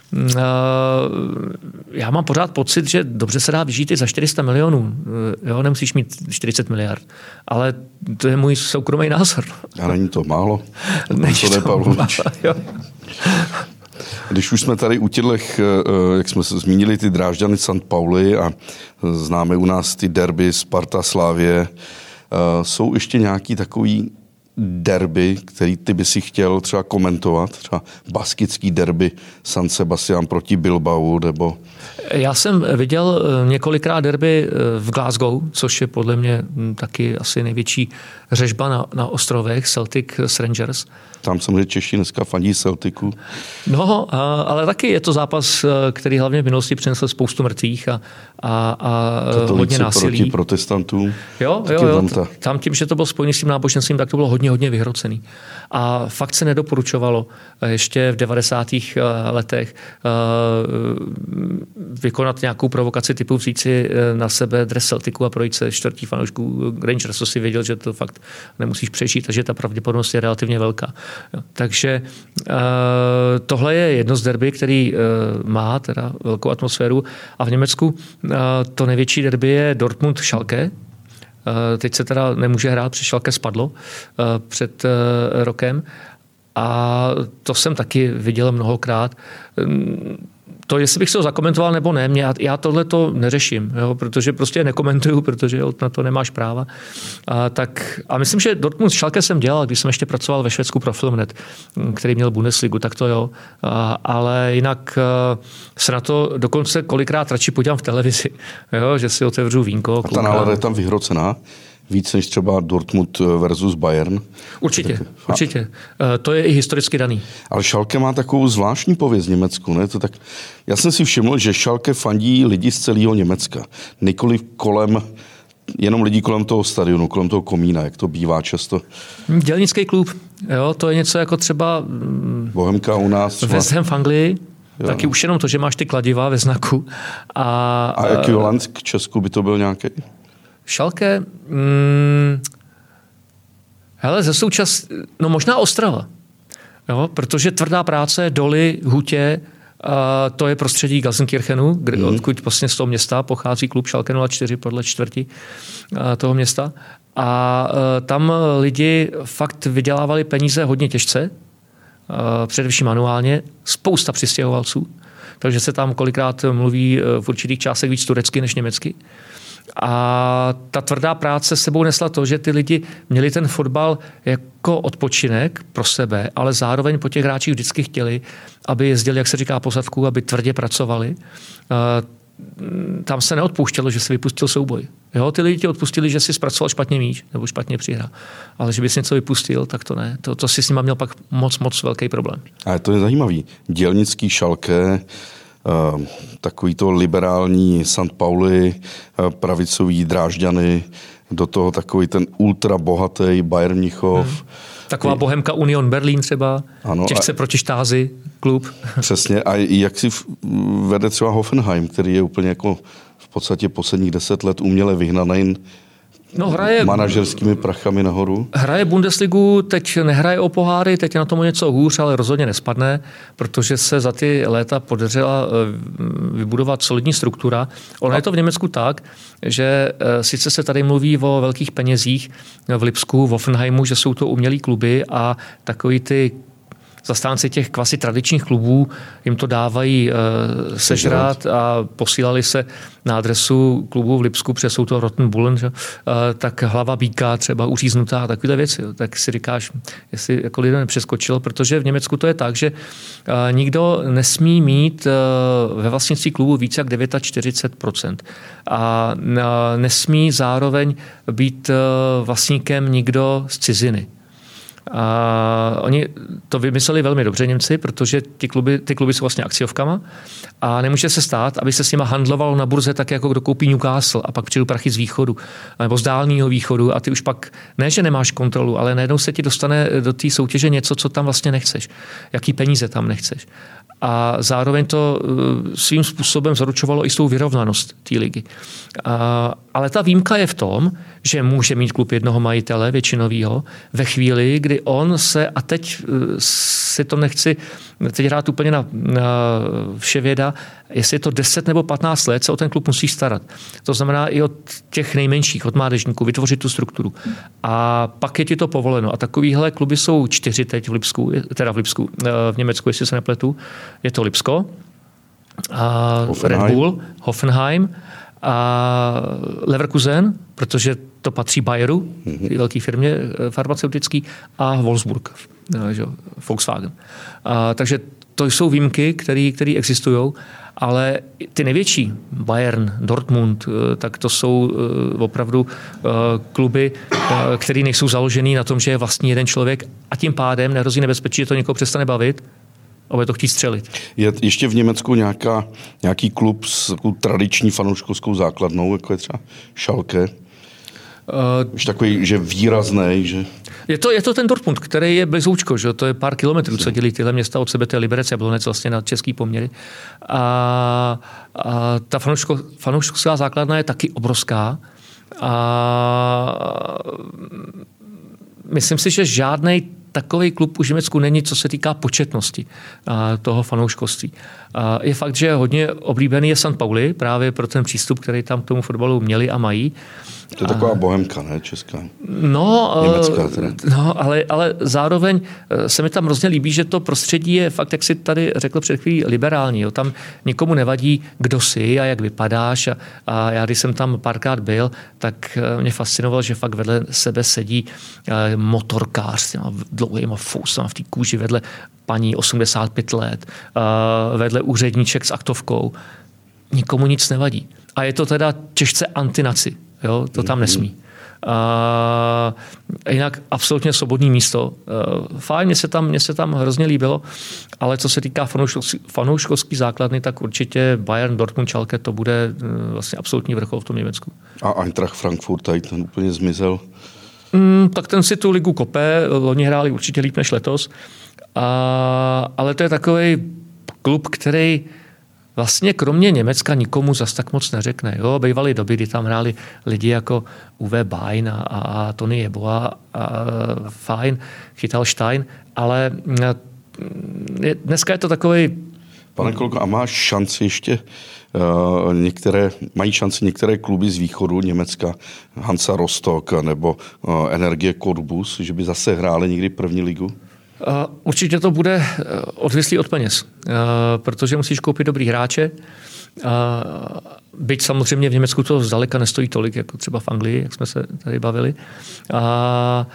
já mám pořád pocit, že dobře se dá vyžít i za 400 milionů. Jo, nemusíš mít 40 miliard. Ale to je můj soukromý názor. A není to málo? [laughs] Není to, to málo, když už jsme tady u těchto, eh, jak jsme se zmínili, ty Drážďany St. Pauli a známe u nás ty derby Sparta Slávě, eh, jsou ještě nějaký takový derby, který ty by si chtěl třeba komentovat? Třeba baskický derby San Sebastian proti Bilbao nebo... Já jsem viděl eh, několikrát derby v Glasgow, což je podle mě hm, taky asi největší řežba na, na ostrovech, Celtic s Rangers. Tam samozřejmě Češi dneska fandí Celticu. No, ale taky je to zápas, eh, který hlavně v minulosti přinesl spoustu mrtvých a, a, a eh, hodně násilí. proti protestantům. Jo, jo, jo. Tam, ta... tam tím, že to bylo spojené s tím náboženstvím, tak to bylo hodně, hodně vyhrocený. A fakt se nedoporučovalo eh, ještě v 90. letech vykonat nějakou provokaci typu vzít si na sebe dres Celticu a projít se čtvrtí fanoušků Rangers, co si věděl, že to fakt nemusíš přežít a že ta pravděpodobnost je relativně velká. Takže tohle je jedno z derby, který má teda velkou atmosféru a v Německu to největší derby je Dortmund-Schalke, Teď se teda nemůže hrát, protože Šalke spadlo před rokem. A to jsem taky viděl mnohokrát to, jestli bych se ho zakomentoval nebo ne, mě, já tohle to neřeším, jo, protože prostě nekomentuju, protože jo, na to nemáš práva. A, tak, a myslím, že Dortmund s Schalke jsem dělal, když jsem ještě pracoval ve Švédsku pro Filmnet, který měl Bundesligu, tak to jo. A, ale jinak a, se na to dokonce kolikrát radši podívám v televizi, [laughs] jo, že si otevřu vínko. A ta nálada je tam vyhrocená? Víc než třeba Dortmund versus Bayern. Určitě, tak, určitě. A, to je i historicky daný. Ale Šalke má takovou zvláštní pověst v Německu. Ne? To tak, já jsem si všiml, že Šalke fandí lidi z celého Německa. Nikoli kolem jenom lidi kolem toho stadionu, kolem toho komína, jak to bývá často. Dělnický klub, jo, to je něco jako třeba mm, Bohemka u nás. West Ham v Anglii, jo. taky už jenom to, že máš ty kladiva ve znaku. A, a ekvivalent k Česku by to byl nějaký? Šalke, hmm, hele, ze součas, no možná Ostrava, jo, protože tvrdá práce, doly, hutě, a to je prostředí Gelsenkirchenu, kde, mm. odkud vlastně z toho města pochází klub Schalke 04 podle čtvrti toho města. A tam lidi fakt vydělávali peníze hodně těžce, především manuálně, spousta přistěhovalců, takže se tam kolikrát mluví e, v určitých částech víc turecky než německy. A ta tvrdá práce sebou nesla to, že ty lidi měli ten fotbal jako odpočinek pro sebe, ale zároveň po těch hráčích vždycky chtěli, aby jezdili, jak se říká, pozadku, aby tvrdě pracovali. Tam se neodpouštělo, že se vypustil souboj. Jo, ty lidi ti odpustili, že si zpracoval špatně míč nebo špatně přihrál. Ale že bys něco vypustil, tak to ne. To, to si s nima měl pak moc, moc velký problém. A to je zajímavý. Dělnický šalké, Eh, takový to liberální St. Pauli, eh, pravicový Drážďany, do toho takový ten ultra bohatý Bayern Mnichov. Hmm. Taková bohemka Union Berlin třeba, ano, těžce a, proti štázy klub. [laughs] Přesně. A jak si vede třeba Hoffenheim, který je úplně jako v podstatě posledních deset let uměle vyhnaný No, hraje, manažerskými prachami nahoru? Hraje Bundesligu, teď nehraje o poháry, teď je na tom něco hůř, ale rozhodně nespadne, protože se za ty léta podařila eh, vybudovat solidní struktura. Ono je to v Německu tak, že eh, sice se tady mluví o velkých penězích v Lipsku, v Offenheimu, že jsou to umělí kluby a takový ty zastánci těch kvasi tradičních klubů jim to dávají uh, sežrat a posílali se na adresu klubu v Lipsku, protože jsou to Rottenbullen, že? Uh, tak hlava býka třeba uříznutá a takovéhle věci. Jo. Tak si říkáš, jestli jako lidé nepřeskočil, protože v Německu to je tak, že uh, nikdo nesmí mít uh, ve vlastnictví klubu více jak 49%. A uh, nesmí zároveň být uh, vlastníkem nikdo z ciziny. A oni to vymysleli velmi dobře Němci, protože ty kluby, ty kluby jsou vlastně akciovkama a nemůže se stát, aby se s nima handlovalo na burze tak, jako kdo koupí Newcastle a pak přijdu prachy z východu nebo z dálního východu a ty už pak ne, že nemáš kontrolu, ale najednou se ti dostane do té soutěže něco, co tam vlastně nechceš. Jaký peníze tam nechceš. A zároveň to eh, svým způsobem zaručovalo i svou vyrovnanost té ligy. A, ale ta výjimka je v tom, že může mít klub jednoho majitele většinového ve chvíli, kdy on se, a teď eh, si to nechci teď hrát úplně na, na věda, jestli je to 10 nebo 15 let, se o ten klub musí starat. To znamená i od těch nejmenších, od mládežníků, vytvořit tu strukturu. A pak je ti to povoleno. A takovýhle kluby jsou čtyři teď v Lipsku, teda v Lipsku, eh, v Německu, jestli se nepletu. Je to Lipsko, a Red Bull, Hoffenheim, a Leverkusen, protože to patří Bayeru, mm-hmm. velké firmě eh, farmaceutický, a Wolfsburg, eh, že, Volkswagen. A, takže to jsou výjimky, které existují, ale ty největší, Bayern, Dortmund, eh, tak to jsou opravdu kluby, které nejsou založený na tom, že je vlastní jeden člověk a tím pádem nehrozí nebezpečí, že to někoho přestane bavit, a bude to chtít střelit. Je ještě v Německu nějaká, nějaký klub s tradiční fanouškovskou základnou, jako je třeba Schalke? Uh, Už takový, že výrazný, že... Je to, je to ten Dortmund, který je blizoučko, že to je pár kilometrů, co dělí tyhle města od sebe, to je Liberec a Blonec vlastně na český poměry. A, a ta fanouško, fanouškovská základna je taky obrovská. A myslím si, že žádný takový klub už v Německu není, co se týká početnosti toho fanouškovství. Je fakt, že hodně oblíbený je St. Pauli, právě pro ten přístup, který tam k tomu fotbalu měli a mají. To je taková bohemka, ne? Česká. No, Německá teda. no ale, ale zároveň eh, se mi tam hrozně líbí, že to prostředí je fakt, jak si tady řekl před chvílí, liberální. Jo. Tam nikomu nevadí, kdo jsi a jak vypadáš. A, a já, když jsem tam párkrát byl, tak eh, mě fascinovalo, že fakt vedle sebe sedí motorkář s těma dlouhýma fousama v té kůži, vedle paní 85 let, vedle úředníček s aktovkou. Nikomu nic nevadí. A je to teda těžce antinaci. Jo? To tam nesmí. A jinak absolutně svobodný místo. Fajn, mně se tam, mně se tam hrozně líbilo, ale co se týká fanouškovský základny, tak určitě Bayern, Dortmund, Schalke, to bude vlastně absolutní vrchol v tom Německu. A Eintracht Frankfurt tady ten úplně zmizel? Mm, tak ten si tu ligu kope, oni hráli určitě líp než letos, a, ale to je takový klub, který vlastně kromě Německa nikomu zas tak moc neřekne. Jo, bývaly doby, kdy tam hráli lidi jako Uwe Bein a, a Tony Jeboa a fajn, chytal Stein, ale mm, je, dneska je to takový Pane kolego, a máš šanci ještě některé, mají šanci některé kluby z východu Německa, Hansa Rostock nebo uh, Energie Cottbus, že by zase hráli někdy první ligu? Určitě to bude eh, odvislý od peněz, eh, protože musíš koupit dobrý hráče. Byť samozřejmě v Německu to zdaleka nestojí tolik, jako třeba v Anglii, jak jsme se tady bavili. A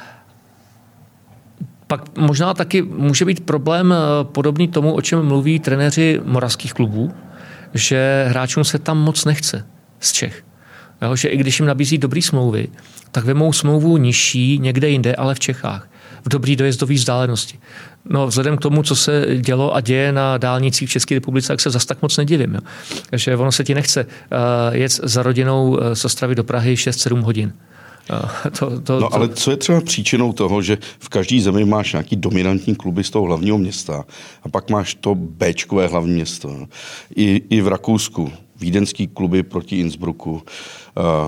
pak možná taky může být problém eh, podobný tomu, o čem mluví trenéři moravských klubů, že hráčům se tam moc nechce z Čech. Jo, že i když jim nabízí dobrý smlouvy, tak vemou smlouvu nižší někde jinde, ale v Čechách v dobrý dojezdové vzdálenosti. No, vzhledem k tomu, co se dělo a děje na dálnicích v České republice, tak se zas tak moc nedivím. Jo. Takže ono se ti nechce uh, jet za rodinou uh, z Ostravy do Prahy 6-7 hodin. [laughs] To, to, no ale co je třeba příčinou toho, že v každé zemi máš nějaký dominantní kluby z toho hlavního města a pak máš to Bčkové hlavní město. I, i v Rakousku vídeňský kluby proti Innsbrucku,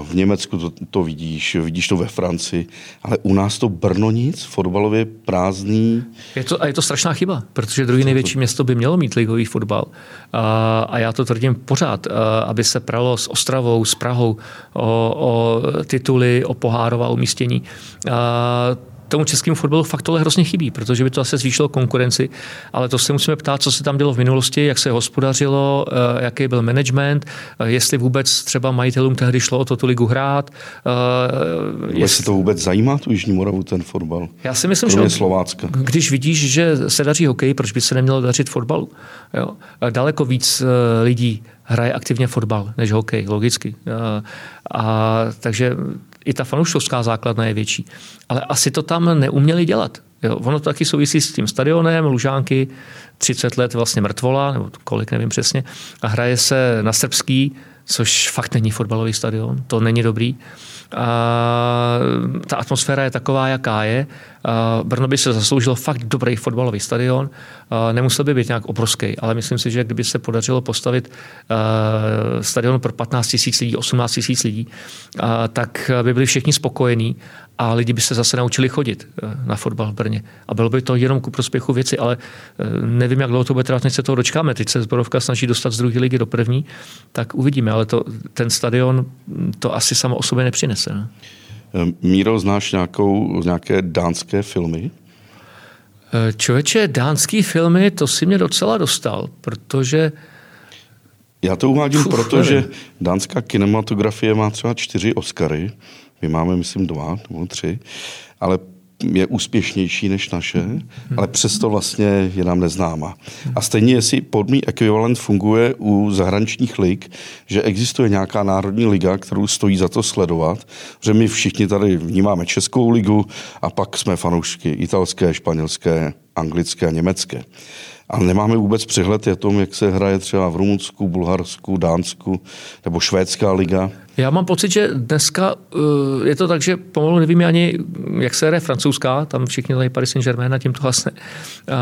v Německu to, to vidíš, vidíš to ve Francii, ale u nás to Brno nic, fotbalově prázdný. Je to, a je to strašná chyba, protože druhý největší město by mělo mít ligový fotbal. A, a já to tvrdím pořád, aby se pralo s Ostravou, s Prahou o, o tituly, o pohárová umístění. A, tomu českému fotbalu fakt tohle hrozně chybí, protože by to asi zvýšilo konkurenci, ale to se musíme ptát, co se tam dělo v minulosti, jak se hospodařilo, eh, jaký byl management, eh, jestli vůbec třeba majitelům tehdy šlo o to tu ligu hrát. Eh, jestli to vůbec zajímá tu Jižní Moravu, ten fotbal? Já si myslím, že Slovácka. když vidíš, že se daří hokej, proč by se nemělo dařit fotbalu? Jo? Daleko víc lidí hraje aktivně fotbal než hokej, logicky. A, a takže i ta fanouškovská základna je větší. Ale asi to tam neuměli dělat. Jo, ono to taky souvisí s tím stadionem, Lužánky, 30 let vlastně mrtvola, nebo kolik, nevím přesně, a hraje se na srbský, což fakt není fotbalový stadion, to není dobrý. A ta atmosféra je taková, jaká je. Brno by se zasloužilo fakt dobrý fotbalový stadion. Nemusel by být nějak obrovský, ale myslím si, že kdyby se podařilo postavit stadion pro 15 tisíc lidí, 18 tisíc lidí, tak by byli všichni spokojení a lidi by se zase naučili chodit na fotbal v Brně. A bylo by to jenom ku prospěchu věci, ale nevím, jak dlouho to bude trvat, než se toho dočkáme. Teď se Zborovka snaží dostat z druhé ligy do první, tak uvidíme, ale to, ten stadion to asi samo o sobě nepřinese. Ne? Míro, znáš nějakou, nějaké dánské filmy? Eh, člověče, dánský filmy, to si mě docela dostal, protože... Já to uvádím, Uf, protože nevím. dánská kinematografie má třeba čtyři Oscary, my máme, myslím, dva nebo tři, ale je úspěšnější než naše, ale přesto vlastně je nám neznáma. A stejně, jestli podmí ekvivalent funguje u zahraničních lig, že existuje nějaká národní liga, kterou stojí za to sledovat, že my všichni tady vnímáme Českou ligu a pak jsme fanoušky italské, španělské, anglické a německé ale nemáme vůbec přehled o tom, jak se hraje třeba v Rumunsku, Bulharsku, Dánsku nebo Švédská liga. Já mám pocit, že dneska uh, je to tak, že pomalu nevím ani, jak se hraje francouzská, tam všichni tady Paris Saint-Germain a tím to. Uh,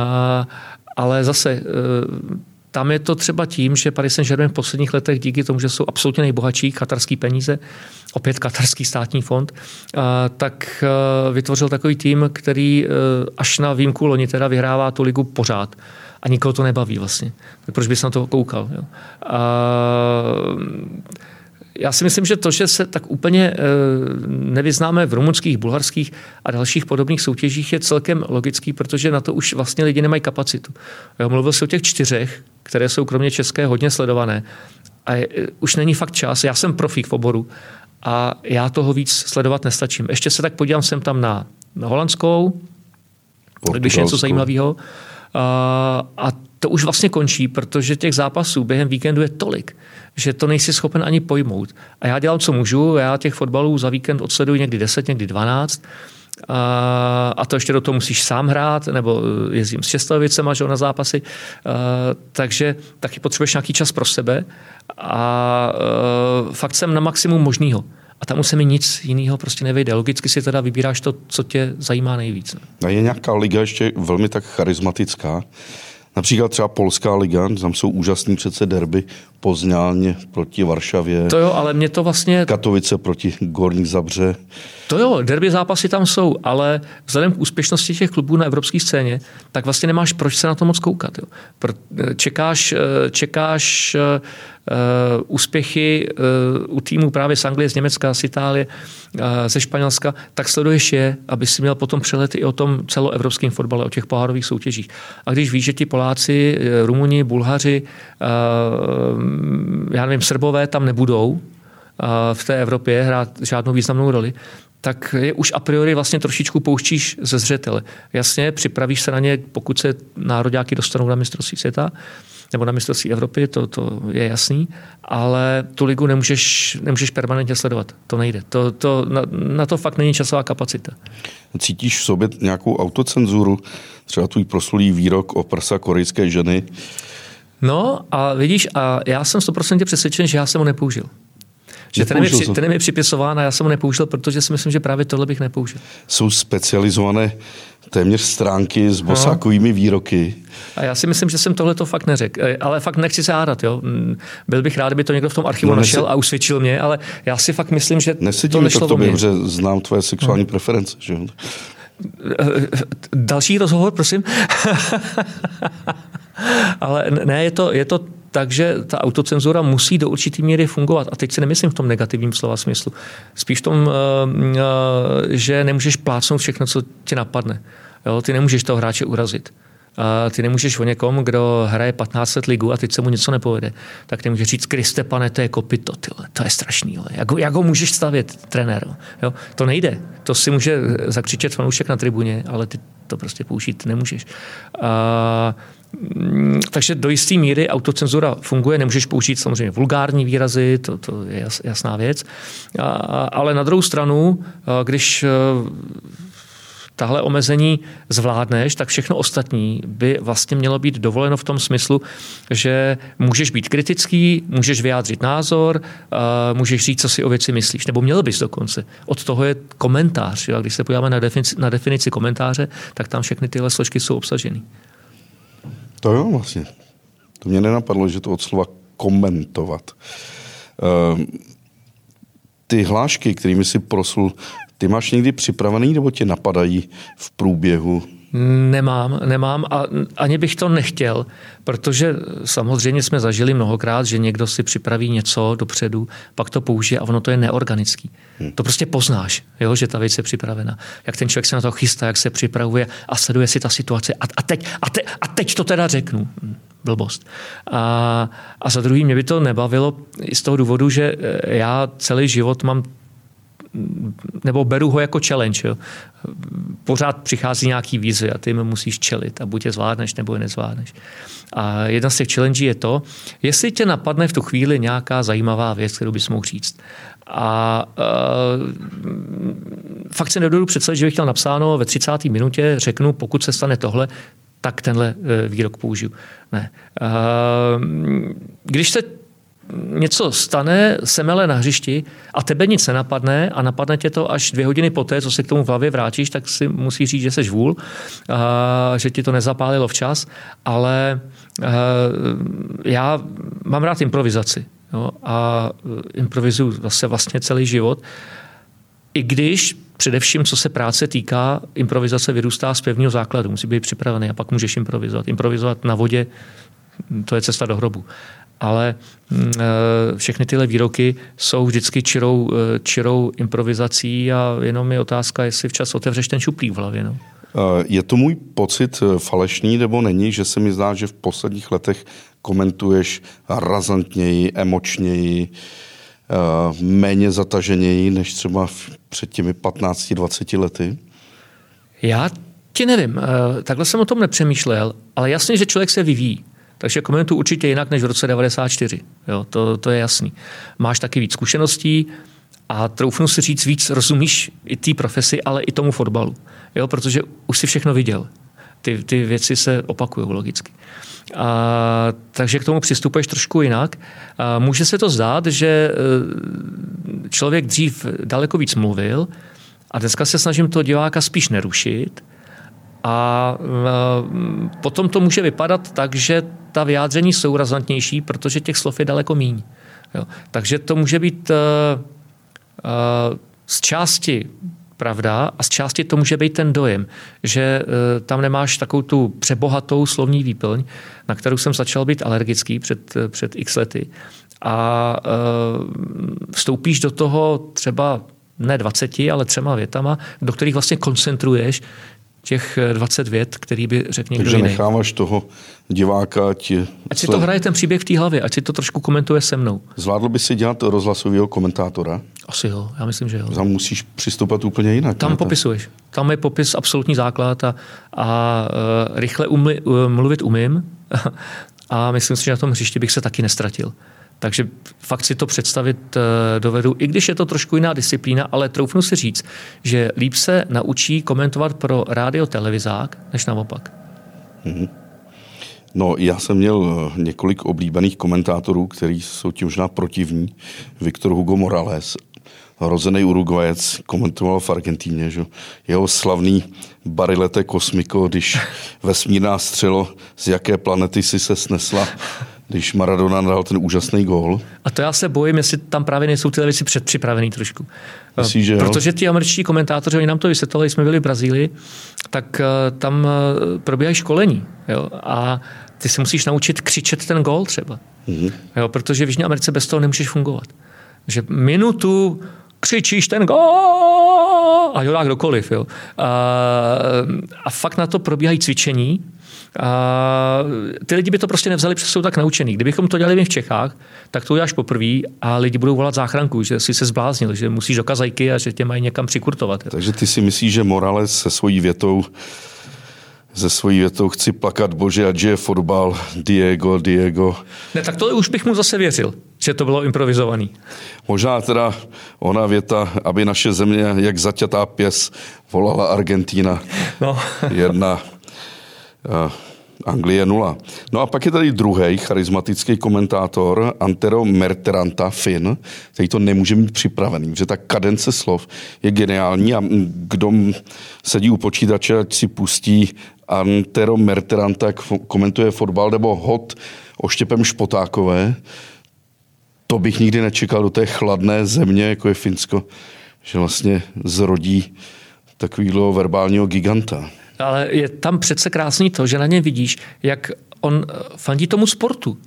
ale zase uh, tam je to třeba tím, že Paris Saint-Germain v posledních letech díky tomu, že jsou absolutně nejbohatší katarský peníze, opět katarský státní fond, tak vytvořil takový tým, který až na výjimku loni teda vyhrává tu ligu pořád a nikoho to nebaví vlastně. Tak proč bys na to koukal? Jo? A, já si myslím, že to, že se tak úplně e, nevyznáme v rumunských, bulharských a dalších podobných soutěžích, je celkem logický, protože na to už vlastně lidi nemají kapacitu. Já mluvil jsem o těch čtyřech, které jsou kromě české hodně sledované. A je, už není fakt čas. Já jsem profík v oboru a já toho víc sledovat nestačím. Ještě se tak podívám sem tam na, na holandskou, když je něco zajímavého. A to už vlastně končí, protože těch zápasů během víkendu je tolik, že to nejsi schopen ani pojmout. A já dělám, co můžu, já těch fotbalů za víkend odsleduji někdy 10, někdy 12, a to ještě do toho musíš sám hrát, nebo jezdím s Šestovicema na zápasy, takže taky potřebuješ nějaký čas pro sebe a fakt jsem na maximum možného. A tam už se mi nic jiného prostě nevejde. Logicky si teda vybíráš to, co tě zajímá nejvíce. A je nějaká liga ještě velmi tak charismatická, Například třeba Polská liga, tam jsou úžasný přece derby Poznáň proti Varšavě. To jo, ale mě to vlastně... Katovice proti Gorní Zabře. To jo, derby zápasy tam jsou, ale vzhledem k úspěšnosti těch klubů na evropské scéně, tak vlastně nemáš proč se na to moc koukat. Jo. Čekáš, čekáš uh, úspěchy uh, u týmů právě z Anglie, z Německa, z Itálie, uh, ze Španělska, tak sleduješ je, aby si měl potom přehled i o tom celoevropském fotbale, o těch pohárových soutěžích. A když víš, že ti Poláci, Rumuni, Bulhaři, já nevím, Srbové tam nebudou, v té Evropě hrát žádnou významnou roli, tak je už a priori vlastně trošičku pouštíš ze zřetele. Jasně, připravíš se na ně, pokud se nároďáky dostanou na mistrovství světa, nebo na mistrovství Evropy, to, to je jasný, ale tu ligu nemůžeš, nemůžeš permanentně sledovat. To nejde. To, to, na, na to fakt není časová kapacita. Cítíš v sobě nějakou autocenzuru? Třeba tvůj proslulý výrok o prsa korejské ženy? No a vidíš, a já jsem 100% přesvědčen, že já jsem ho nepoužil. Že ten je, při, ten je připisován a já jsem ho nepoužil, protože si myslím, že právě tohle bych nepoužil. Jsou specializované téměř stránky s no. bosákovými no. výroky. A já si myslím, že jsem tohle to fakt neřekl. E, ale fakt nechci se hádat. Jo. Mm, byl bych rád, kdyby to někdo v tom archivu no, našel nesi... a usvědčil mě, ale já si fakt myslím, že Nesedí to nešlo to tobě, protože znám tvoje sexuální no. preference. Že? E, e, další rozhovor, prosím. [laughs] ale ne, je to, je to takže ta autocenzura musí do určitý míry fungovat. A teď si nemyslím v tom negativním slova smyslu. Spíš v tom, eh, eh, že nemůžeš plácnout všechno, co ti napadne. Jo, ty nemůžeš toho hráče urazit. A ty nemůžeš o někom, kdo hraje 15 let ligu a teď se mu něco nepovede, tak nemůžeš říct, Kriste, pane, to je kopito, tyhle, to je strašný. Jak, ho, jak ho můžeš stavět, trenér? Jo? To nejde. To si může zakřičet fanoušek na tribuně, ale ty to prostě použít nemůžeš. A, takže do jisté míry autocenzura funguje, nemůžeš použít samozřejmě vulgární výrazy, to, to je jasná věc, a, ale na druhou stranu, když e, tahle omezení zvládneš, tak všechno ostatní by vlastně mělo být dovoleno v tom smyslu, že můžeš být kritický, můžeš vyjádřit názor, můžeš říct, co si o věci myslíš, nebo měl bys dokonce. Od toho je komentář. A když se podíváme na definici, na definici komentáře, tak tam všechny tyhle složky jsou obsaženy. To jo, vlastně. To mě nenapadlo, že to od slova komentovat. Uh, ty hlášky, kterými si proslul, ty máš někdy připravený nebo tě napadají v průběhu Nemám, nemám a ani bych to nechtěl, protože samozřejmě jsme zažili mnohokrát, že někdo si připraví něco dopředu, pak to použije a ono to je neorganický. Hmm. To prostě poznáš, jo, že ta věc je připravena. Jak ten člověk se na to chystá, jak se připravuje a sleduje si ta situace. A, a, teď, a, te, a teď to teda řeknu. Blbost. A, a za druhý, mě by to nebavilo i z toho důvodu, že já celý život mám nebo beru ho jako challenge. Jo. Pořád přichází nějaký výzvy a ty jim musíš čelit a buď je zvládneš, nebo je nezvládneš. A jedna z těch challenge je to, jestli tě napadne v tu chvíli nějaká zajímavá věc, kterou bys mohl říct. A uh, fakt se nedodu představit, že bych chtěl napsáno ve 30. minutě, řeknu, pokud se stane tohle, tak tenhle uh, výrok použiju. Ne. Uh, když se něco stane, semele na hřišti a tebe nic nenapadne a napadne tě to až dvě hodiny poté, co se k tomu v hlavě vrátíš, tak si musí říct, že jsi vůl, a, že ti to nezapálilo včas, ale a, já mám rád improvizaci jo, a improvizuju zase vlastně celý život. I když především, co se práce týká, improvizace vyrůstá z pevného základu, musí být připravený a pak můžeš improvizovat. Improvizovat na vodě, to je cesta do hrobu ale mm, eh, všechny tyhle výroky jsou vždycky čirou, eh, čirou improvizací a jenom je otázka, jestli včas otevřeš ten šuplík v hlavě. No. Eh, je to můj pocit falešný nebo není, že se mi zdá, že v posledních letech komentuješ razantněji, emočněji, méně zataženěji než třeba před těmi 15-20 lety? Já ti nevím, takhle jsem o tom nepřemýšlel, ale jasně, že člověk se vyvíjí. Takže komentuju určitě jinak než v roce 94. Jo, to, to je jasný. Máš taky víc zkušeností a troufnu si říct víc, rozumíš i té profesi, ale i tomu fotbalu. Jo, protože už si všechno viděl. Ty, ty věci se opakují logicky. A, takže k tomu přistupuješ trošku jinak. A může se to zdát, že e, člověk dřív daleko víc mluvil a dneska se snažím to diváka spíš nerušit a potom to může vypadat tak, že ta vyjádření jsou razantnější, protože těch slov je daleko míň. Jo. Takže to může být uh, uh, z části pravda a z části to může být ten dojem, že uh, tam nemáš takovou tu přebohatou slovní výplň, na kterou jsem začal být alergický před, před x lety. A uh, vstoupíš do toho třeba ne 20, ale třema větama, do kterých vlastně koncentruješ těch 20 vět, který by řekl někdo Takže jiný. necháváš toho diváka, ti... Ať si to hraje ten příběh v té hlavě, ať si to trošku komentuje se mnou. Zvládl by si dělat rozhlasového komentátora? Asi jo, já myslím, že jo. Tam musíš přistupovat úplně jinak. Tam ne? popisuješ. Tam je popis absolutní základ a, a uh, rychle umli, uh, mluvit umím [laughs] a myslím si, že na tom hřišti bych se taky nestratil. Takže fakt si to představit eh, dovedu, i když je to trošku jiná disciplína, ale troufnu si říct, že líp se naučí komentovat pro rádio televizák, než naopak. Mm-hmm. No, já jsem měl eh, několik oblíbených komentátorů, kteří jsou tím možná protivní. Viktor Hugo Morales, rozený Uruguayec, komentoval v Argentíně, že jeho slavný barilete kosmiko, když [laughs] vesmírná střelo, z jaké planety si se snesla, když Maradona dal ten úžasný gól. A to já se bojím, jestli tam právě nejsou tyhle věci předpřipravený trošku. Myslí, že Protože ti američtí komentátoři, oni nám to vysvětlovali, jsme byli v Brazílii, tak eh, tam eh, probíhají školení. Jo? A ty se musíš naučit křičet ten gól třeba. Mm-hmm. Jo? Protože v Jižní Americe bez toho nemůžeš fungovat. Že minutu křičíš ten gól a jo, kdokoliv. Jo. A, a fakt na to probíhají cvičení, a ty lidi by to prostě nevzali, protože jsou tak naučený. Kdybychom to dělali my v Čechách, tak to uděláš poprvé a lidi budou volat záchranku, že jsi se zbláznil, že musíš do kazajky a že tě mají někam přikurtovat. Takže ty si myslíš, že Morales se svojí větou ze svojí větou chci plakat, bože, ať je fotbal, Diego, Diego. Ne, tak to už bych mu zase věřil, že to bylo improvizovaný. Možná teda ona věta, aby naše země, jak zaťatá pěs, volala Argentína. No. Jedna Anglie nula. No a pak je tady druhý charismatický komentátor, Antero Merteranta, Finn, který to nemůže mít připravený, že ta kadence slov je geniální a kdo sedí u počítače, ať si pustí Antero Merteranta, jak komentuje fotbal, nebo hod oštěpem Špotákové, to bych nikdy nečekal do té chladné země, jako je Finsko, že vlastně zrodí takového verbálního giganta. Ale je tam přece krásný to, že na něm vidíš, jak on eh, fandí tomu sportu.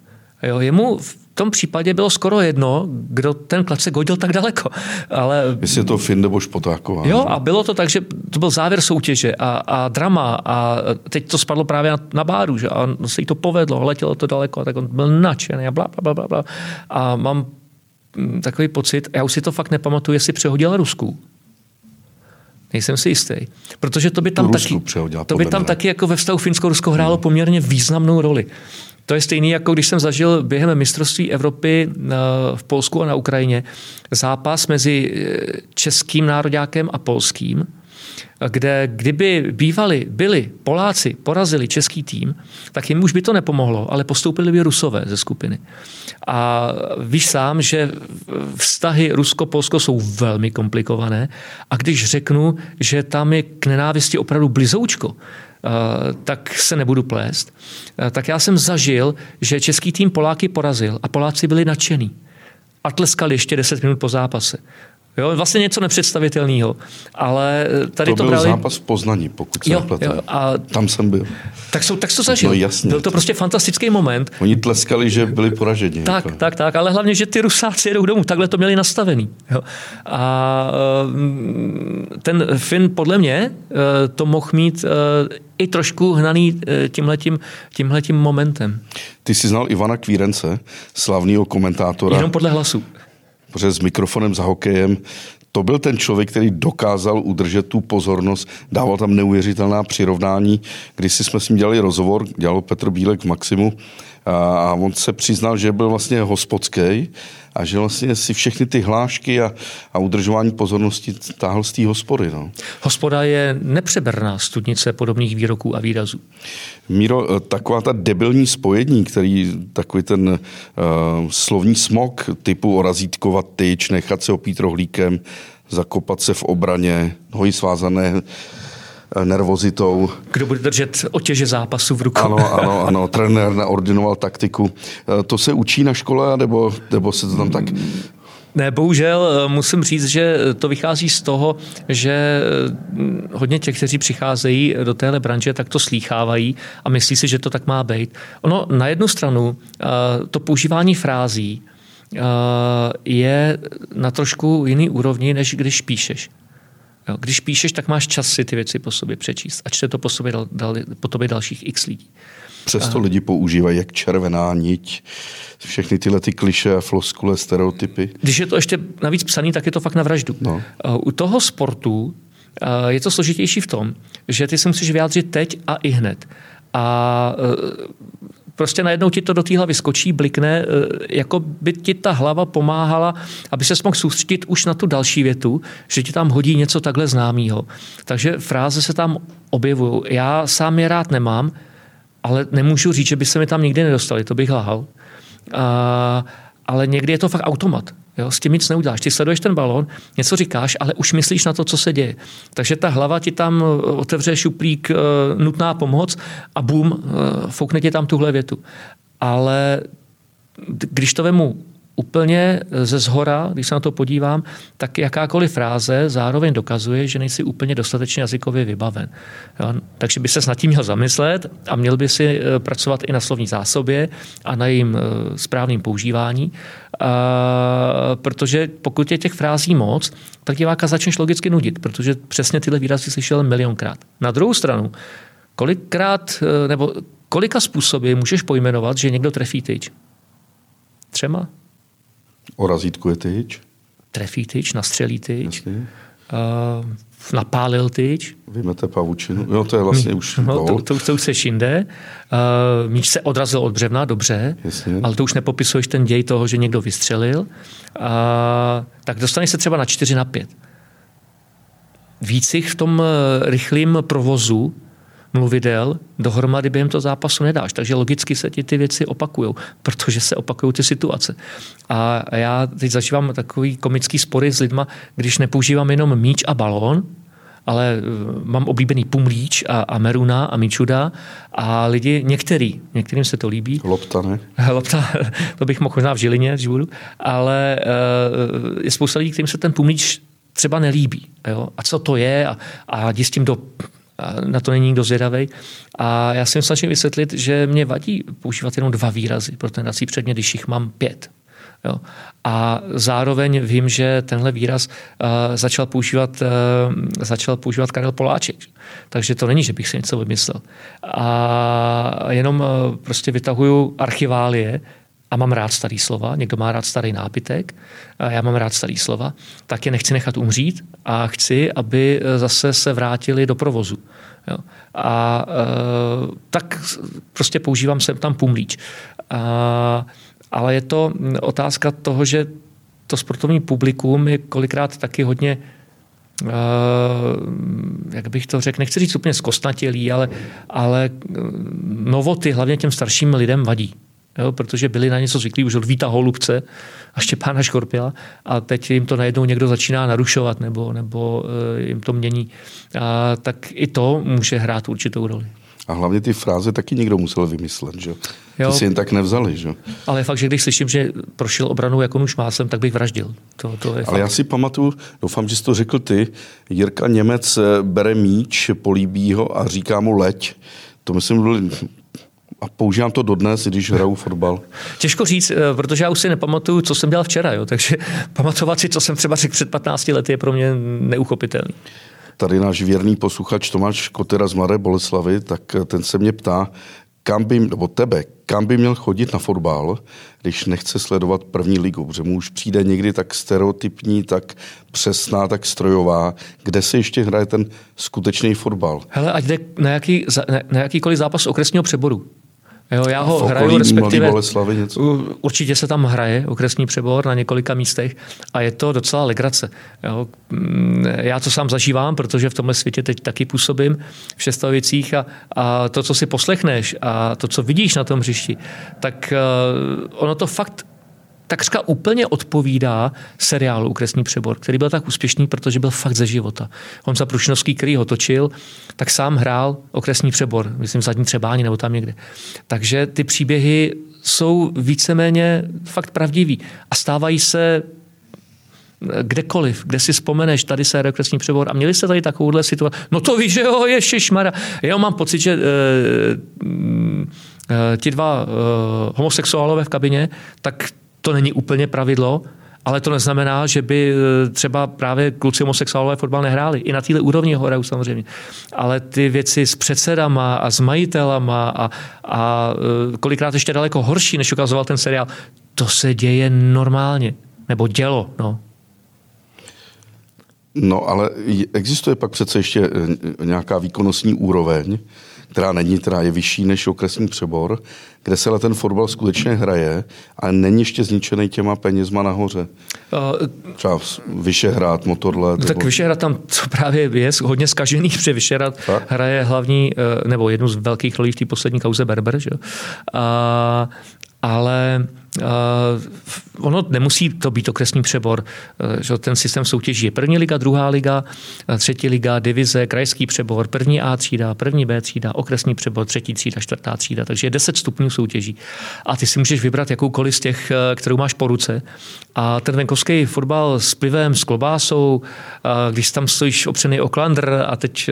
Jo, jemu v tom případě bylo skoro jedno, kdo ten klacek hodil tak daleko. Ale... Jestli je to Finn nebo Špotáková. Jo, a bylo to tak, že to byl závěr soutěže a, a drama a teď to spadlo právě na, na báru, že a se jí to povedlo, letělo to daleko a tak on byl nadšený a bla, bla, bla, bla. A mám mm, takový pocit, já už si to fakt nepamatuju, jestli přehodila Rusku. Nejsem si jistý. Protože to by tam, taky, to by tam taky jako ve vztahu Finsko-Rusko hrálo hmm. poměrně významnou roli. To je stejný, jako když jsem zažil během mistrovství Evropy eh, v Polsku a na Ukrajině zápas mezi eh, českým nároďákem a polským. Kde kdyby bývali, byli Poláci, porazili český tým, tak jim už by to nepomohlo, ale postoupili by Rusové ze skupiny. A víš sám, že vztahy Rusko-Polsko jsou velmi komplikované a když řeknu, že tam je k nenávisti opravdu blizoučko, tak se nebudu plést. Tak já jsem zažil, že český tým Poláky porazil a Poláci byli nadšení a tleskali ještě 10 minut po zápase. Jo, vlastně něco nepředstavitelného. Ale tady to, to byl brali... zápas v Poznaní, pokud se jo, jo, a... Tam jsem byl. Tak, jsou, tak to zažil. No, jasně. Byl to prostě fantastický moment. Oni tleskali, že byli poraženi. Tak, jako. tak, tak, ale hlavně, že ty Rusáci jedou domů. Takhle to měli nastavený. Jo. A eh, ten Finn podle mě eh, to mohl mít eh, i trošku hnaný tímhletím, tímhletím momentem. Ty jsi znal Ivana Kvírence, slavného komentátora. Jenom podle hlasu protože s mikrofonem za hokejem to byl ten člověk, který dokázal udržet tu pozornost, dával tam neuvěřitelná přirovnání. Když jsme s ním dělali rozhovor, dělal Petr Bílek v Maximu a on se přiznal, že byl vlastně hospodský a že vlastně si všechny ty hlášky a, a udržování pozornosti táhl z té hospody. No. Hospoda je nepřeberná studnice podobných výroků a výrazů. Míro, taková ta debilní spojení, který takový ten uh, slovní smog typu orazítkovat tyč, nechat se opít rohlíkem, zakopat se v obraně, nohy svázané nervozitou. Kdo bude držet otěže zápasu v rukou. Ano, ano, ano. Trenér naordinoval taktiku. Eh, to se učí na škole, nebo, nebo se to tam tak ne, bohužel eh, musím říct, že to vychází z toho, že eh, hodně těch, kteří přicházejí do téhle branže, tak to slýchávají a myslí si, že to tak má být. Ono na jednu stranu to používání frází je na trošku jiný úrovni, než když píšeš. Jo, když píšeš, tak máš čas si ty věci po sobě přečíst a čte to po, sobě dal, dal, po tobě dalších x lidí. Přesto a... lidi používají jak červená niť, všechny tyhle ty kliše, floskule, stereotypy. Když je to ještě navíc psaný, tak je to fakt na vraždu. No. U toho sportu je to složitější v tom, že ty se musíš vyjádřit teď a i hned. A prostě najednou ti to do té hlavy skočí, blikne, e, jako by ti ta hlava pomáhala, aby se mohl soustředit už na tu další větu, že ti tam hodí něco takhle známého. Takže fráze se tam objevují. Já sám je rád nemám, ale nemůžu říct, že by se mi tam nikdy nedostali, to bych lhal. A, ale někdy je to fakt automat. Jo, s tím nic neuděláš. Ty sleduješ ten balon, něco říkáš, ale už myslíš na to, co se děje. Takže ta hlava ti tam eh, otevře šuplík e, nutná pomoc a bum, e, foukne ti tam tuhle větu. Ale když to vemu úplně ze zhora, když se na to podívám, tak jakákoliv fráze zároveň dokazuje, že nejsi úplně dostatečně jazykově vybaven. Jo? Takže by se nad tím měl zamyslet a měl by si eh, pracovat i na slovní zásobě a na jejím eh, správným používání, a, protože pokud je těch frází moc, tak diváka začneš logicky nudit, protože přesně tyhle výrazy slyšel milionkrát. Na druhou stranu, kolikrát eh, nebo kolika způsoby můžeš pojmenovat, že někdo trefí tyč? Třema? O razítku je tyč? Trefí tyč, nastřelí tyč. Uh, napálil tyč. Vymete pavučinu. Jo, to je vlastně už no, to, to, to už se jinde. Uh, míč se odrazil od břevna, dobře, Jasně. ale to už nepopisuješ ten děj toho, že někdo vystřelil. Uh, tak dostane se třeba na 4 na 5. Víc jich v tom rychlém provozu mluvidel dohromady během toho zápasu nedáš. Takže logicky se ti ty věci opakují, protože se opakují ty situace. A já teď zažívám takový komický spory s lidma, když nepoužívám jenom míč a balón, ale eh, mám oblíbený Pumlíč a, a Meruna a Mičuda a lidi, některý, některým se to líbí. Lopta, ne? [laughs] Lopta, to bych mohl možná v Žilině, když budu, ale uh, je spousta lidí, kterým se ten Pumlíč třeba nelíbí. Jo? A co to je? A, a jdi s tím do na to není nikdo zvědavý. A já jsem snažím vysvětlit, že mě vadí používat jenom dva výrazy pro ten dací předmět, když jich mám pět. Jo. A zároveň vím, že tenhle výraz uh, začal, používat, uh, začal používat Karel Poláček. Takže to není, že bych si něco vymyslel. A jenom uh, prostě vytahuju archiválie, a mám rád starý slova, někdo má rád starý nábytek, a já mám rád starý slova, tak je nechci nechat umřít a chci, aby e, zase se vrátili do provozu. Jo. A e, tak prostě používám sem tam pumlíč. A, ale je to otázka toho, že to sportovní publikum je kolikrát taky hodně jak bych to řekl, nechci říct úplně zkostnatělý, ale, ale novoty hlavně těm starším lidem vadí. Jo, protože byli na něco zvyklí už od Víta Holubce a Štěpána Škorpila a teď jim to najednou někdo začíná narušovat nebo, nebo jim to mění. A, tak i to může hrát určitou roli. A hlavně ty fráze taky někdo musel vymyslet, že? Ty jo. si jen tak nevzali, že? Ale fakt, že když slyším, že prošel obranou jako nůž másem, tak bych vraždil. To, to je Ale fakt. já si pamatuju, doufám, že jsi to řekl ty, Jirka Němec eh, bere míč, políbí ho a říká mu leď. To myslím, byl a používám to dodnes, když hraju fotbal. Těžko říct, eh, protože já už si nepamatuju, co jsem dělal včera, jo? takže [laughs] pamatovat si, co jsem třeba řekl před 15 lety, je pro mě neuchopitelný tady náš věrný posluchač Tomáš Kotera z Mladé Boleslavy, tak ten se mě ptá, kam by, nebo tebe, kam by měl chodit na fotbal, když nechce sledovat první ligu, protože mu už přijde někdy tak stereotypní, tak přesná, tak strojová, kde se ještě hraje ten skutečný fotbal. Hele, ať jde na, jaký, na, na jakýkoliv zápas okresního přeboru. Jo, já ho hraju, respektive Boleslavy něco? určitě se tam hraje okresní přebor na několika místech a je to docela legrace. Jo. Mm, já to sám zažívám, protože v tomhle světě teď taky působím v Šestavicích a, a to, co si poslechneš a to, co vidíš na tom hřišti, tak uh, ono to fakt takřka úplně odpovídá seriálu Ukresní přebor, který byl tak úspěšný, protože byl fakt ze života. On za Prušnovský, který ho točil, tak sám hrál Okresní přebor, myslím zadní třebání nebo tam někde. Takže ty příběhy jsou víceméně fakt pravdivý a stávají se kdekoliv, kde si vzpomeneš, tady se rekresní přebor a měli jste tady takovouhle situaci. No to víš, že jo, šmara. Já mám pocit, že e, e, ti dva e, homosexuálové v kabině, tak to není úplně pravidlo, ale to neznamená, že by e, třeba právě kluci homosexuálové fotbal nehráli. I na této úrovni hrajou samozřejmě. Ale ty věci s předsedama a s majitelama a, a e, kolikrát ještě daleko horší, než ukazoval ten seriál, to se děje normálně. Nebo dělo, no. No, ale existuje pak přece ještě e, nějaká výkonnostní úroveň, která není, která je vyšší než okresní přebor, kde se ale ten fotbal skutečně hraje a není ještě zničený těma penězma nahoře. Uh, Třeba Vyšehrad, Motorlet. No, tak nebo... Vyšehrad tam to právě je hodně zkažený, [laughs] protože Vyšehrad hraje hlavní, eh, nebo jednu z velkých rolí v té poslední kauze Berber. Že? A, ale Uh, ono nemusí to být okresní přebor, uh, že ten systém soutěží je první liga, druhá liga, uh, třetí liga, divize, krajský přebor, první A třída, první B třída, okresní přebor, třetí třída, čtvrtá třída, takže je 10 stupňů soutěží. A ty si můžeš vybrat jakoukoliv z těch, kterou máš po ruce. A ten venkovský fotbal s pivem, s klobásou, když tam stojíš opřený o klandr a teď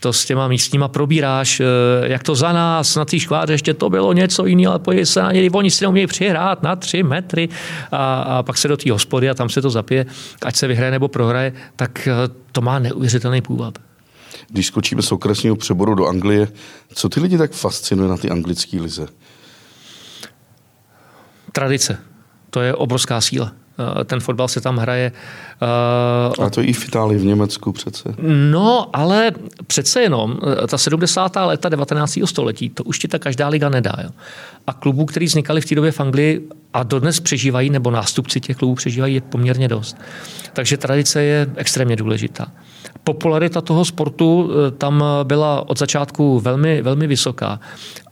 to s těma místníma probíráš, jak to za nás na té škváře ještě to bylo něco jiného, ale pojď se na něj, oni si přihrát na tři metry a, a pak se do té hospody a tam se to zapije, ať se vyhraje nebo prohraje, tak eh, to má neuvěřitelný půvab. Když skočíme z okresního přeboru do Anglie, co ty lidi tak fascinuje na ty anglické lize? Tradice. To je obrovská síla. Eh, ten fotbal se tam hraje. Uh, a to i v Itálii, v Německu přece. No, ale přece jenom, eh, ta 70. léta 19. století, to už ti ta každá liga nedá. Jo. A klubů, který vznikaly v té době v Anglii a dodnes přežívají, nebo nástupci těch klubů přežívají, je poměrně dost. Takže tradice je extrémně důležitá. Popularita toho sportu tam byla od začátku velmi, velmi vysoká.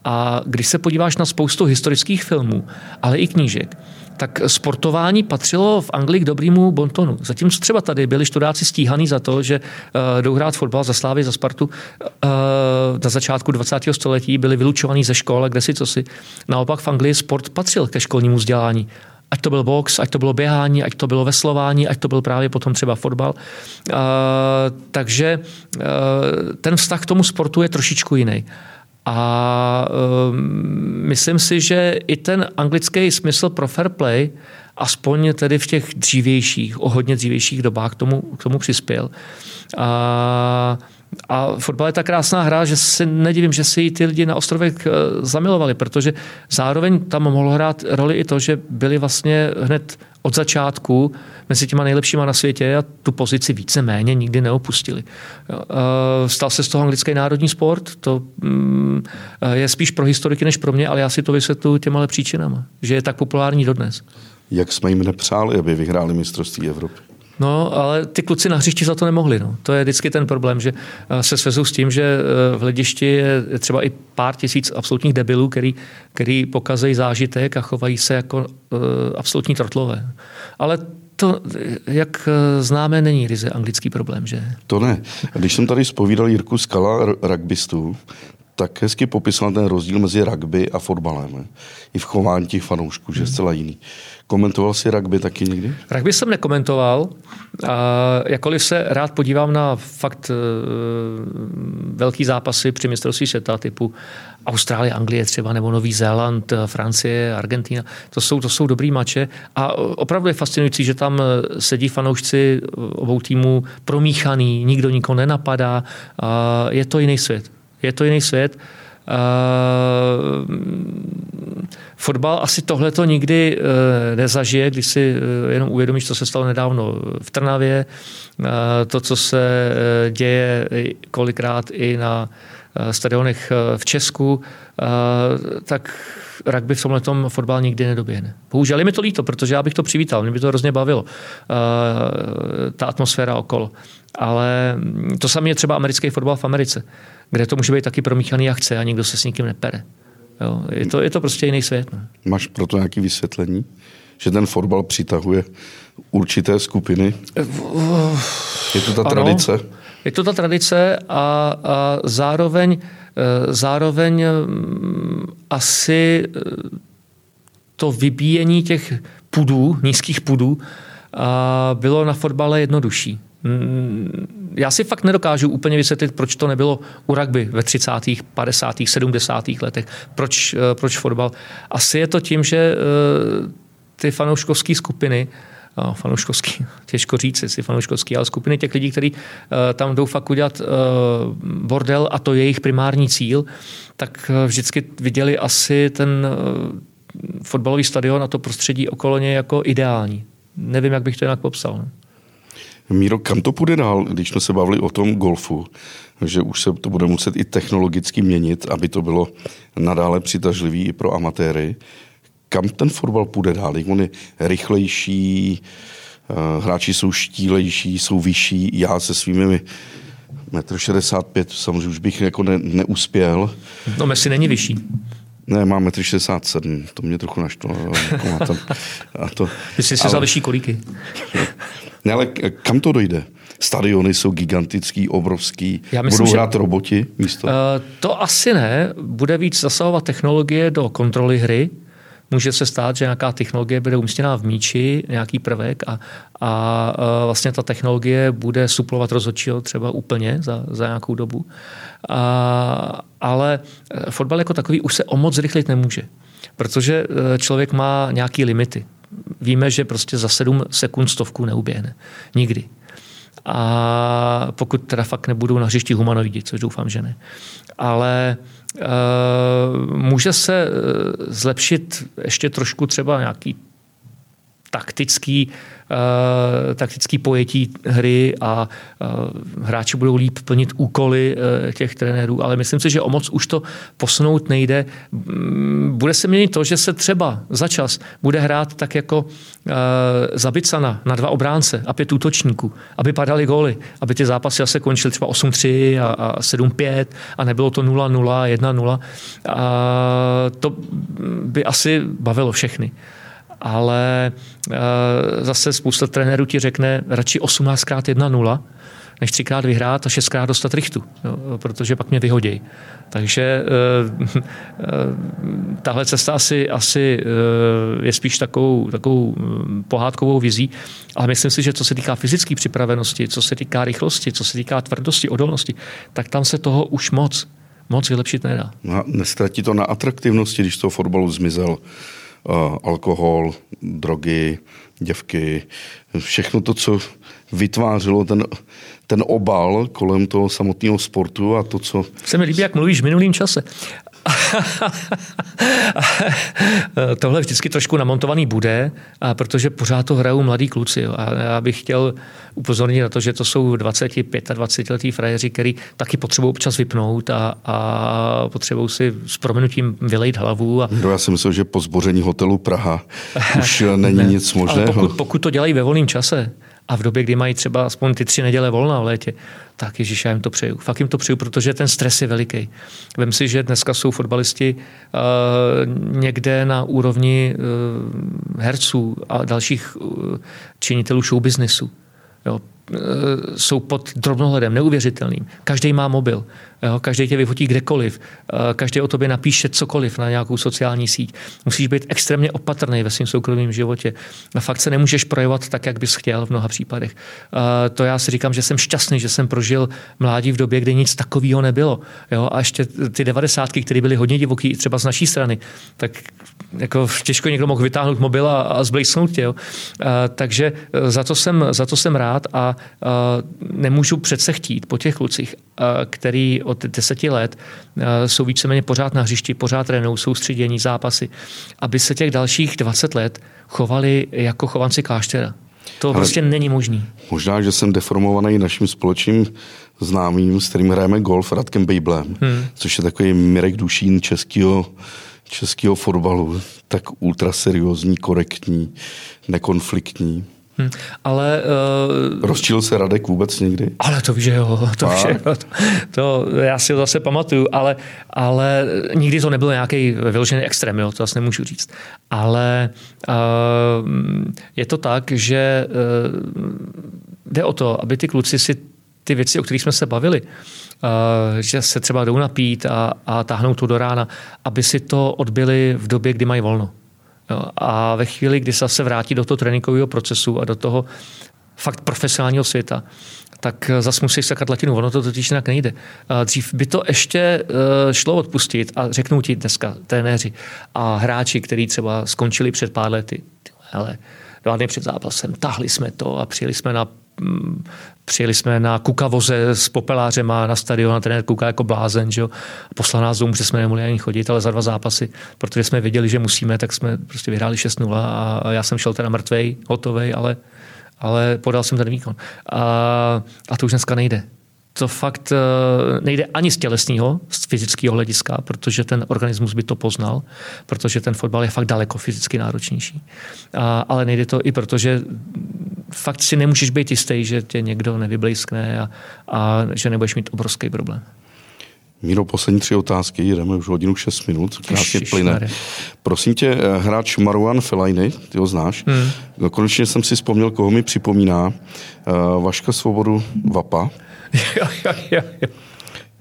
A když se podíváš na spoustu historických filmů, ale i knížek, tak sportování patřilo v Anglii k dobrýmu bontonu. Zatímco třeba tady byli študáci stíhaní za to, že uh, jdou hrát fotbal za Slávy, za Spartu, uh, na začátku 20. století byli vylučovaní ze škol a kde si co si. Naopak v Anglii sport patřil ke školnímu vzdělání ať to byl box, ať to bylo běhání, ať to bylo veslování, ať to byl právě potom třeba fotbal. Uh, takže uh, ten vztah k tomu sportu je trošičku jiný. A um, myslím si, že i ten anglický smysl pro fair play, aspoň tedy v těch dřívějších, o hodně dřívějších dobách k tomu, k tomu přispěl. A a fotbal je ta krásná hra, že si nedivím, že si ty lidi na ostrovech eh, zamilovali, protože zároveň tam mohlo hrát roli i to, že byli vlastně hned od začátku mezi těma nejlepšíma na světě a tu pozici více-méně nikdy neopustili. Eh, stal se z toho anglický národní sport, to mm, eh, je spíš pro historiky než pro mě, ale já si to vysvětluji těma příčinama, že je tak populární dodnes. Jak jsme jim nepřáli, aby vyhráli mistrovství Evropy? No, ale ty kluci na hřišti za to nemohli. No. To je vždycky ten problém, že eh, se svezou s tím, že eh, v hledišti je třeba i pár tisíc absolutních debilů, který, který pokazejí zážitek a chovají se jako uh, absolutní trotlové. Ale to, jak známe, není ryze anglický problém, že? To ne. Když jsem tady spovídal Jirku Skala, rugbystů, tak hezky popisoval ten rozdíl mezi rugby a fotbalem. I v chování těch fanoušků, že je zcela jiný. Komentoval jsi rugby taky někdy? Rugby jsem nekomentoval. A jakkoliv se rád podívám na fakt uh, velký zápasy při mistrovství světa typu Austrálie, Anglie třeba, nebo Nový Zéland, Francie, Argentina. To jsou, to jsou dobrý mače a opravdu je fascinující, že tam sedí fanoušci obou týmů promíchaný, nikdo nikoho nenapadá. A je to jiný svět. Je to jiný svět. Uh, fotbal asi tohle to nikdy uh, nezažije, když si uh, jenom uvědomíš, co se stalo nedávno v Trnavě, uh, to, co se uh, děje kolikrát i na uh, stadionech uh, v Česku, uh, tak rugby v tomhle tom fotbal nikdy nedoběhne. Bohužel je mi to líto, protože já bych to přivítal, mě by to hrozně bavilo, uh, ta atmosféra okolo. Ale to samé je třeba americký fotbal v Americe kde to může být taky promíchaný jak chce a nikdo se s nikým nepere. Jo, je, to, je to prostě jiný svět. No. Máš pro to nějaké vysvětlení? Že ten fotbal přitahuje určité skupiny? Je to ta ano, tradice? Je to ta tradice a, a zároveň, e, zároveň mm, asi e, to vybíjení těch pudů, nízkých pudů, bylo na fotbale jednodušší. Mm, já si fakt nedokážu úplně vysvětlit, proč to nebylo u rugby ve 30., 50., 70. letech. Proč, eh, proč fotbal? Asi je to tím, že eh, ty fanouškovské skupiny fanouškovský, [laughs] těžko říct, jestli fanouškovský, ale skupiny těch lidí, kteří eh, tam jdou fakt udělat bordel a to je jejich primární cíl, tak vždycky viděli asi ten fotbalový stadion a to prostředí okolo něj jako ideální. Nevím, jak bych to jinak popsal. Ne? Míro, kam to půjde dál, když jsme se bavili o tom golfu, že už se to bude muset i technologicky měnit, aby to bylo nadále přitažlivý i pro amatéry. Kam ten fotbal půjde dál? On je rychlejší, eh, hráči jsou štílejší, jsou vyšší. Já se svými 1,65 m samozřejmě už bych jako ne, neuspěl. No Messi není vyšší. Ne, mám 1,67 m, to mě trochu naštvalo. A to, Ty jsi si ale... vyšší kolíky. Ne, ale kam to dojde? Stadiony jsou gigantický, obrovský. Já myslím, Budou hrát že, roboti místo? Uh, to asi ne. Bude víc zasahovat technologie do kontroly hry. Může se stát, že nějaká technologie bude umístěná v míči, nějaký prvek a, a uh, vlastně ta technologie bude suplovat rozhodčího třeba úplně za, za nějakou dobu. A, ale e, fotbal jako takový už se o moc zrychlit nemůže, protože e, člověk má nějaké limity víme, že prostě za sedm sekund stovku neuběhne. Nikdy. A pokud teda fakt nebudou na hřišti humanoidi, což doufám, že ne. Ale může se zlepšit ještě trošku třeba nějaký taktický uh, taktický pojetí hry a uh, hráči budou líp plnit úkoly uh, těch trenérů, ale myslím si, že o moc už to posunout nejde. Mm, bude se měnit to, že se třeba za čas bude hrát tak jako zabicana na dva obránce a pět útočníků, aby padaly góly, aby ty zápasy zase končily třeba 8-3 a, a 7-5 a nebylo to 0-0, 1-0. A to by asi bavilo všechny ale uh, zase spousta trenérů ti řekne radši 18x 1-0, než třikrát vyhrát a šestkrát dostat richtu, jo, protože pak mě vyhodí. Takže uh, uh, tahle cesta asi, asi uh, je spíš takovou, takovou pohádkovou vizí, ale myslím si, že co se týká fyzické připravenosti, co se týká rychlosti, co se týká tvrdosti, odolnosti, tak tam se toho už moc, moc vylepšit nedá. No, nestratí to na atraktivnosti, když toho fotbalu zmizel alkohol, drogy, děvky, všechno to, co vytvářelo ten, ten obal kolem toho samotného sportu a to, co... Se mi líbí, jak mluvíš v minulým čase. [laughs] Tohle vždycky trošku namontovaný bude, a protože pořád to hrajou mladí kluci. Jo. A já bych chtěl upozornit na to, že to jsou 20, 25 letý frajeři, který taky potřebují občas vypnout a, a potřebují si s proměnutím vylejt hlavu. A... No, já si myslel, že po zboření hotelu Praha už [laughs] není ne, nic možného. pokud, pokud to dělají ve volném čase, A v době, kdy mají třeba aspoň ty tři neděle volna v létě, tak ježiš, já jim to přeju. Fakt jim to přeju, protože ten stres je veliký. Vem si, že dneska jsou fotbalisti uh, někde na úrovni uh, herců a dalších uh, činitelů showbiznesu. Jo, jsou pod drobnohledem, neuvěřitelným. Každý má mobil. Každý tě vyfotí kdekoliv. Eh, každý o tobě napíše cokoliv na nějakou sociální síť. Musíš být extrémně opatrný ve svém soukromém životě. A fakt se nemůžeš projevovat tak, jak bys chtěl v mnoha případech. Eh, to já si říkám, že jsem šťastný, že jsem prožil mládí v době, kdy nic takového nebylo. Jo? A ještě ty devadesátky, které byly hodně divoký, třeba z naší strany, tak jako těžko někdo mohl vytáhnout mobil a, a zblejsnout tě. Jo? A, takže za to, jsem, za to jsem rád a, a nemůžu přece chtít po těch klucích, a, který od deseti let eh, jsou víceméně pořád na hřišti, pořád trénou, soustředění, zápasy, aby se těch dalších 20 let chovali jako chovanci kláštera. To Ale prostě není možný. Možná, že jsem deformovaný naším společným známým, s kterým hrajeme golf, Radkem Bejblem, hmm. což je takový Mirek Dušín českého českého fotbalu, tak ultra seriózní, korektní, nekonfliktní. Hmm, ale... Uh, Rozčil se Radek vůbec někdy? Ale to víš, že jo, to, víš, to, to, já si ho zase pamatuju, ale, ale nikdy to nebyl nějaký vyložený extrém, jo, to asi nemůžu říct. Ale uh, je to tak, že uh, jde o to, aby ty kluci si ty věci, o kterých jsme se bavili, že se třeba jdou napít a, a táhnou to do rána, aby si to odbyli v době, kdy mají volno. Jo, a ve chvíli, kdy se vrátí do toho tréninkového procesu a do toho fakt profesionálního světa, tak zase musí sekat latinu. Ono to totiž jinak nejde. Dřív by to ještě šlo odpustit a řeknou ti dneska trenéři a hráči, kteří třeba skončili před pár lety, hele, dva dny před zápasem, tahli jsme to a přijeli jsme na mm, Přijeli jsme na kukavoze s popelářem a na stadion a trenér kouká jako blázen, že jo. Poslal nás domů, že jsme nemohli ani chodit, ale za dva zápasy, protože jsme věděli, že musíme, tak jsme prostě vyhráli 6-0 a já jsem šel teda mrtvej, hotovej, ale, ale podal jsem ten výkon. A, a to už dneska nejde to fakt eh, nejde ani z tělesného, z fyzického hlediska, protože ten organismus by to poznal, protože ten fotbal je fakt daleko fyzicky náročnější. A, ale nejde to i proto, že fakt si nemůžeš být jistý, že tě někdo nevyblejskne a, a že nebudeš mít obrovský problém. Míro, poslední tři otázky, jdeme už hodinu 6 minut, krásně plyne. Prosím tě, eh, hráč Maruan Felajny, ty ho znáš, hmm. konečně jsem si vzpomněl, koho mi připomíná, uh, Vaška Svobodu Vapa. jo, jo, jo, jo.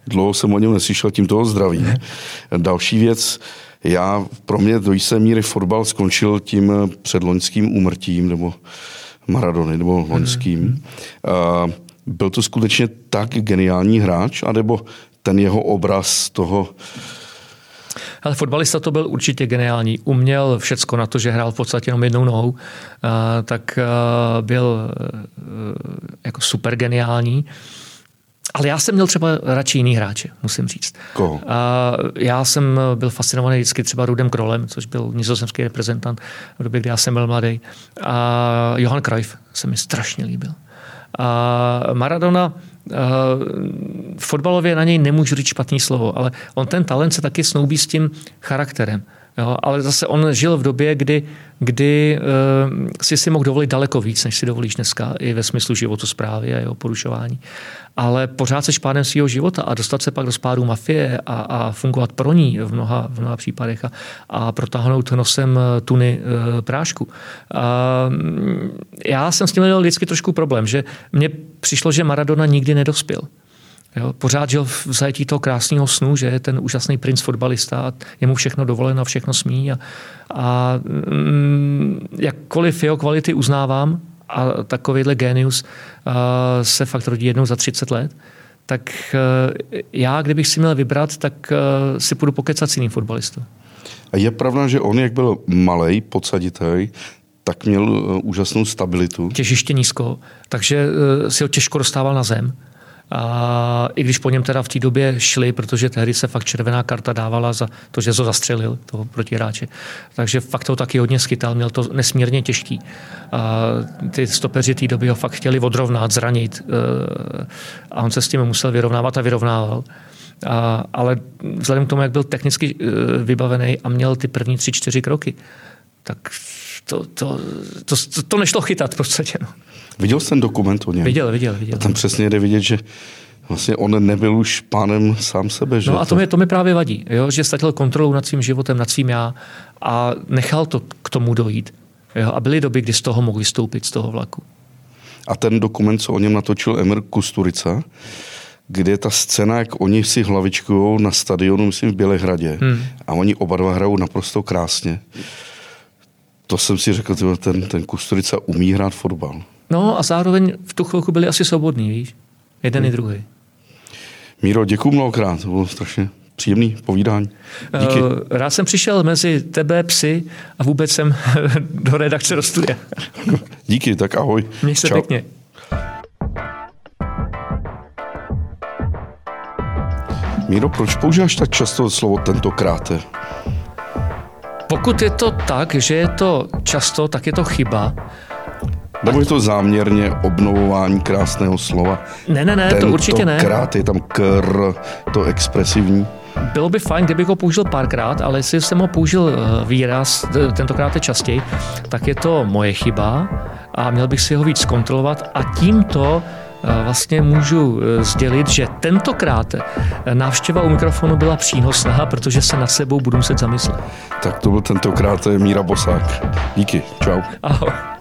Dlouho jsem o něm neslyšel, tím toho zdraví. Další věc, já pro mě do jisté míry fotbal skončil tím předloňským úmrtím, nebo Maradony, nebo loňským. Hmm. Uh, byl to skutečně tak geniální hráč, anebo ten jeho obraz toho ale fotbalista to byl určitě geniální. Uměl všecko na to, že hrál v podstatě jenom jednou nohou, tak byl jako super geniální. Ale já jsem měl třeba radši jiný hráče, musím říct. Koho? A já jsem byl fascinovaný vždycky třeba Rudem Krolem, což byl nizozemský reprezentant v době, kdy já jsem byl mladý. A Johan Cruyff se mi strašně líbil. A Maradona, fotbalově na něj nemůžu říct špatný slovo, ale on ten talent se taky snoubí s tím charakterem. Jo, ale zase on žil v době, kdy, kdy uh, si si mohl dovolit daleko víc, než si dovolíš dneska, i ve smyslu životosprávy a jeho porušování. Ale pořád se špádem svého života a dostat se pak do spádu mafie a, a fungovat pro ní v mnoha, v mnoha případech a, a protáhnout nosem eh, tuny uh, prášku. A, já jsem s tím měl vždycky trošku problém, že mně přišlo, že Maradona nikdy nedospěl. Jo, pořád žil v zajetí toho krásného snu, že je ten úžasný princ fotbalista, je mu všechno dovoleno, všechno smí. A, a mm, jakkoliv jeho kvality uznávám, a takovýhle genius a, se fakt rodí jednou za 30 let, tak a, já, kdybych si měl vybrat, tak a, si půjdu pokecat s jiným fotbalistou. A je pravda, že on, jak byl malý, podsaditý, tak měl úžasnou stabilitu. Těžiště nízko, takže si ho těžko dostával na zem. A I když po něm teda v té době šli, protože tehdy se fakt červená karta dávala za to, že to zastřelil, toho protihráče. Takže fakt to taky hodně schytal, měl to nesmírně těžký. A ty stopeři té doby ho fakt chtěli odrovnat, zranit. E, a on se s tím musel vyrovnávat a vyrovnával. A, ale vzhledem k tomu, jak byl technicky e, vybavený a měl ty první tři, čtyři kroky, tak to, to, to, to, to nešlo chytat v podstatě. No. Viděl jsi ten dokument o něm? Viděl, viděl, viděl. A tam přesně jde vidět, že vlastně on nebyl už pánem sám sebe. Že no a to, mě, to mi právě vadí, jo? že ztratil kontrolu nad svým životem, nad svým já a nechal to k tomu dojít. Jo? A byly doby, kdy z toho mohl vystoupit, z toho vlaku. A ten dokument, co o něm natočil Emir Kusturica, kde je ta scéna, jak oni si hlavičkují na stadionu, myslím v Bělehradě, hmm. a oni oba dva hrajou naprosto krásně. To jsem si řekl, tyhle, ten, ten Kusturica umí hrát fotbal. No a zároveň v tu chvilku byli asi svobodní, víš? Jeden hmm. i druhý. Míro, děkuji mnohokrát, to bylo strašně příjemný povídání. Díky. Eh, rád jsem přišel mezi tebe, psy a vůbec jsem [laughs] do redakce do studia. [laughs] Díky, tak ahoj. Měj se Čau. pěkně. Míro, proč používáš tak často slovo tentokrát? Pokud je to tak, že je to často, tak je to chyba. Nebo je to záměrně obnovování krásného slova? Ne, ne, ne, Tento to určitě ne. krát je tam kr, to expresivní. Bylo by fajn, kdybych ho použil párkrát, ale jestli jsem ho použil eh, výraz, tentokrát je častěji, tak je to moje chyba a měl bych si ho víc zkontrolovat a tímto vlastně můžu eh, sdělit, že tentokrát návštěva u mikrofonu byla přínosná, protože se na sebou budu muset zamyslet. Tak to byl tentokrát Míra Bosák. Díky, čau. Ahoj.